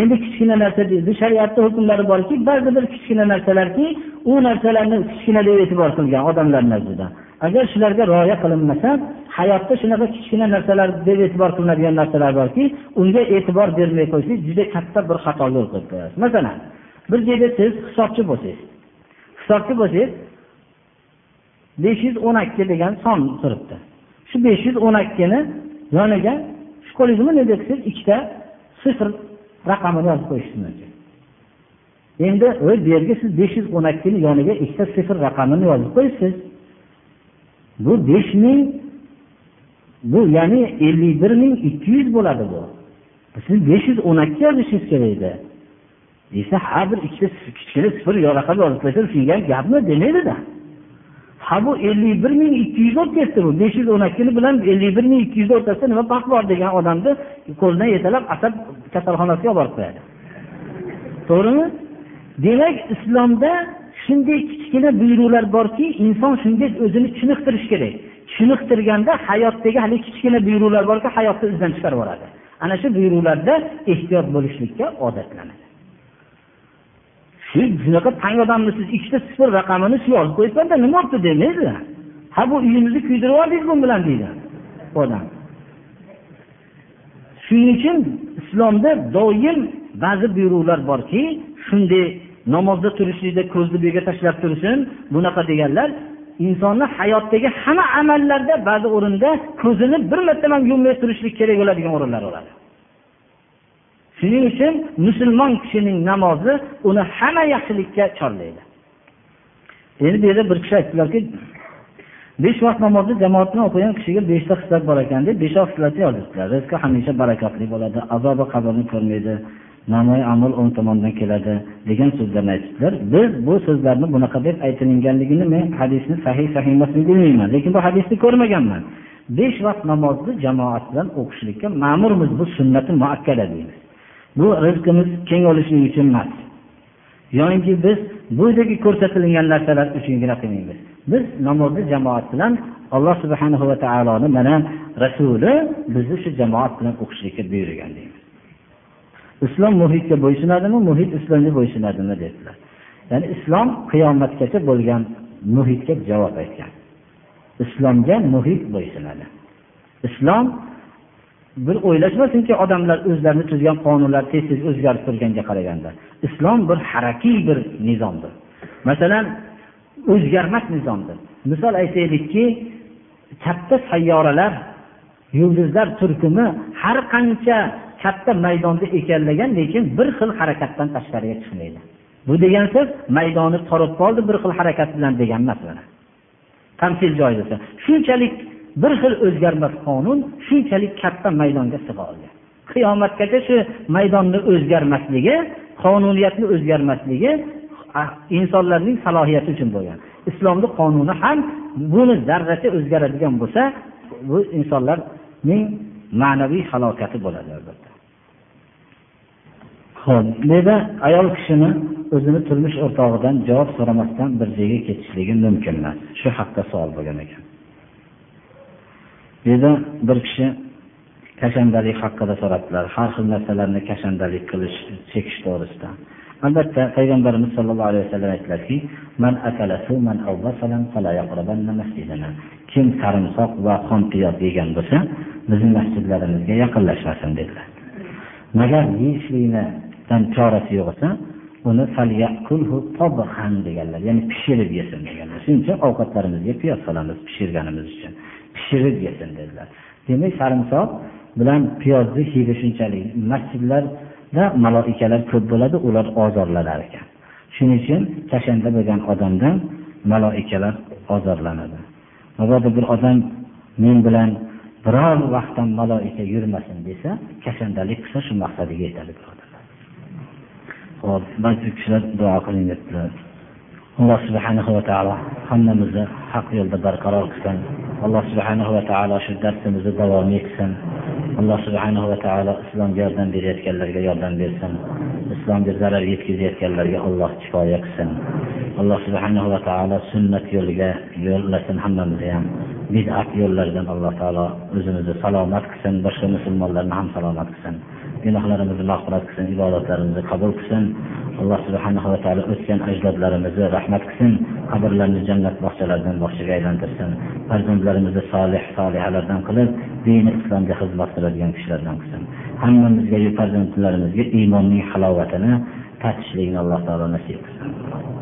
Endi kichkina narsa deydi shariatda hukmlari borki ba'zi bir kichkina narsalarki u narsalarni kichkina deb e'tibor qilgan odamlar nazdida agar shularga rioya qilinmasa hayotda shunaqa kichkina narsalar deb e'tibor qilinadigan narsalar borki unga e'tibor bermay qo'ysangiz juda katta bir xato yo'l qo'yib qo'yasiz. Masalan bir joyda siz hisobchi bo'lsangiz hisobchi bo'lsangiz besh yuz o'n ikki degan son turibdi. Shu besh yuz o'n ikkini yoniga shu qo'lingizni bunday desangiz ikkita sifr raqamini yozib qo'yishingiz mumkin endi bu yerga siz besh yuz o'n ikkini yoniga ikkita sifr raqamini yozib qo'yibsiz. Bu besh ming bu ya'ni ellik bir ming ikki yuz bo'ladi bu. Siz besh yuz o'n ikki yozishingiz kerak edi. Desa ha bir ikkita kichkina sifr raqam yozib qo'ysa shunga gapmi demaydida. de. Ha bu ellik bir ming ikki yuz bo'lib ketdi bu besh yuz o'n ikkini bilan ellik bir ming ikki yuzni o'rtasida nima farq bor degan odamni qo'lidan yetalab asab kasalxonasiga olib borib qo'yadi. To'g'rimi? Demak islomda shunday kichkina buyruqlar borki inson shunga o'zini chiniqtirishi kerak. Chiniqtirganda hayotdagi haligi kichkina buyruqlar borki hayotni izdan chiqarib yuboradi. Ana shu buyruqlarda ehtiyot bo'lishlikka odatlanadi. Siz shunaqa tang odamni siz ikkita sifir raqamini shu yozib qo'yibmanda nima bo'libdi demaydi ha bu uyimizni kuydirib yubordingiz bu bilan deydi odam. Shuning uchun islomda doim ba'zi buyruqlar borki shunday namozda turishlikda ko'zni bu yerga tashlab tursin bunaqa deganlar insonni hayotdagi hamma amallarda ba'zi o'rinda ko'zini bir marta ham yummay turishlik kerak bo'ladigan o'rinlar bo'ladi shuning uchun musulmon kishining namozi uni hamma yaxshilikka chorlaydi. Endi bu yerda bir kishi aytdilarki besh vaqt namozni jamoat bilan o'qigan kishiga beshta hislat bor ekan deb besh hislatni yozibdilar rizqi hamisha barakatli bo'ladi azobi qabrni ko'rmaydi namoy amal o'ng tomondan keladi degan so'zlarni aytibdilar biz bu so'zlarni bunaqa deb aytilinganligini men hadisni sahih sahih emasligini bilmayman lekin bu hadisni ko'rmaganman. Besh vaqt namozni jamoat bilan o'qishlikka ma'murmiz bu sunnati muakkada deymiz. Bu rizqimiz keng bo'lishligi uchun emas. Yoinki biz buydagi ko'rsatilgan narsalar uchungina qilmaymiz. Biz namozni jamoat bilan alloh subhanahu va taoloni mana rasuli bizni shu jamoat bilan o'qishlikka buyurgan deymiz. Islom muhitga bo'ysunadimi? Muhit islomga bo'ysunadimi dedilar. Ya'ni islom qiyomatgacha bo'lgan muhitga javob aytgan. Islomga muhit bo'ysunadi. Islom bir o'ylashmasinki odamlar o'zlarini tuzgan qonunlar tez tez o'zgarib turganga qaraganda. Islom bir harakiy bir nizomdir. Masalan o'zgarmas nizomdir. Misol aytaylikki katta sayyoralar yulduzlar turkumi har qancha katta maydonda egallagan lekin bir xil harakatdan tashqariga chiqmaydi. Bu degan so'z maydoni torib qoldi bir xil harakat bilan degan emas tamsil joyida shunchalik bir xil o'zgarmas qonun shunchalik katta maydonga sig'a olgan. Qiyomatgacha shu maydonni o'zgarmasligi qonuniyatni o'zgarmasligi insonlarning salohiyati uchun bo'lgan. Islomni qonuni ham buni zarracha o'zgaradigan bo'lsa bu insonlarning ma'naviy halokati bo'ladi albatta. Ho'p bu ayol kishini o'zini turmush o'rtog'idan javob so'ramasdan bir joyga ketishligi mumkin emas shu haqda savol bo'lgan ekan. Bu yerda bir kishi kashandalik haqida so'rabdilar. Har xil narsalarni kashandalik qilish chekish to'g'risida. Albatta payg'ambarimiz sollallohu alayhi vasallam aytdilarki kim sarimsoq va xompiyoq yegan bo'lsa bizni masjidlarimizga yaqinlashmasin dedilar. Magar yeyishlikdan chorasi yo'q bo'lsa uni deganlar ya'ni pishirib yesin deganlar. Shuning uchun ovqatlarimizga piyoz solamiz pishirganimiz uchun. Pishirib yesin dedilar. Demak sarimsoq bilan piyozni hidi shunchalik. Masjidlarda maloikalar ko'p bo'ladi ular ozorlanar ekan. Shuning uchun tashanda bo'lgan odamdan maloikalar ozorlanadi. Mabodo bir odam men bilan biror vaqtdan maloika yurmasin desa kashandalik qilsa shu maqsadiga yetadi hop ba'zi kishilar duo qiling debdilar alloh subhanahu va taolo hammamizni haq yo'lda barqaror qilsin. Alloh subhanahu va taolo shu darsimizni davom qilsin. Alloh subhanahu va taolo islomga yordam berayotganlarga yordam bersin. Islomga zarar yetkazayotganlarga alloh kifoya qilsin. Alloh subhanahu va taolo sunnat yo'liga yo'llasin hammamizni ham. Bid'at yo'llaridan alloh taolo o'zimizni salomat qilsin boshqa musulmonlarni ham salomat qilsin. Gunohlarimizni mag'firat qilsin ibodatlarimizni qabul qilsin. Alloh subhanahu va taolo o'tgan ajdodlarimizni rahmat qilsin. Qabrlarini jannat bog'chalaridan bog'chaga aylantirsin. Farzandlarimizni solih solihalardan qilib dini islomga xizmat qiladigan kishilardan qilsin. Hammamizga farzandlarimizga iymonning halovatini tatishlikni alloh taolo nasib qilsin.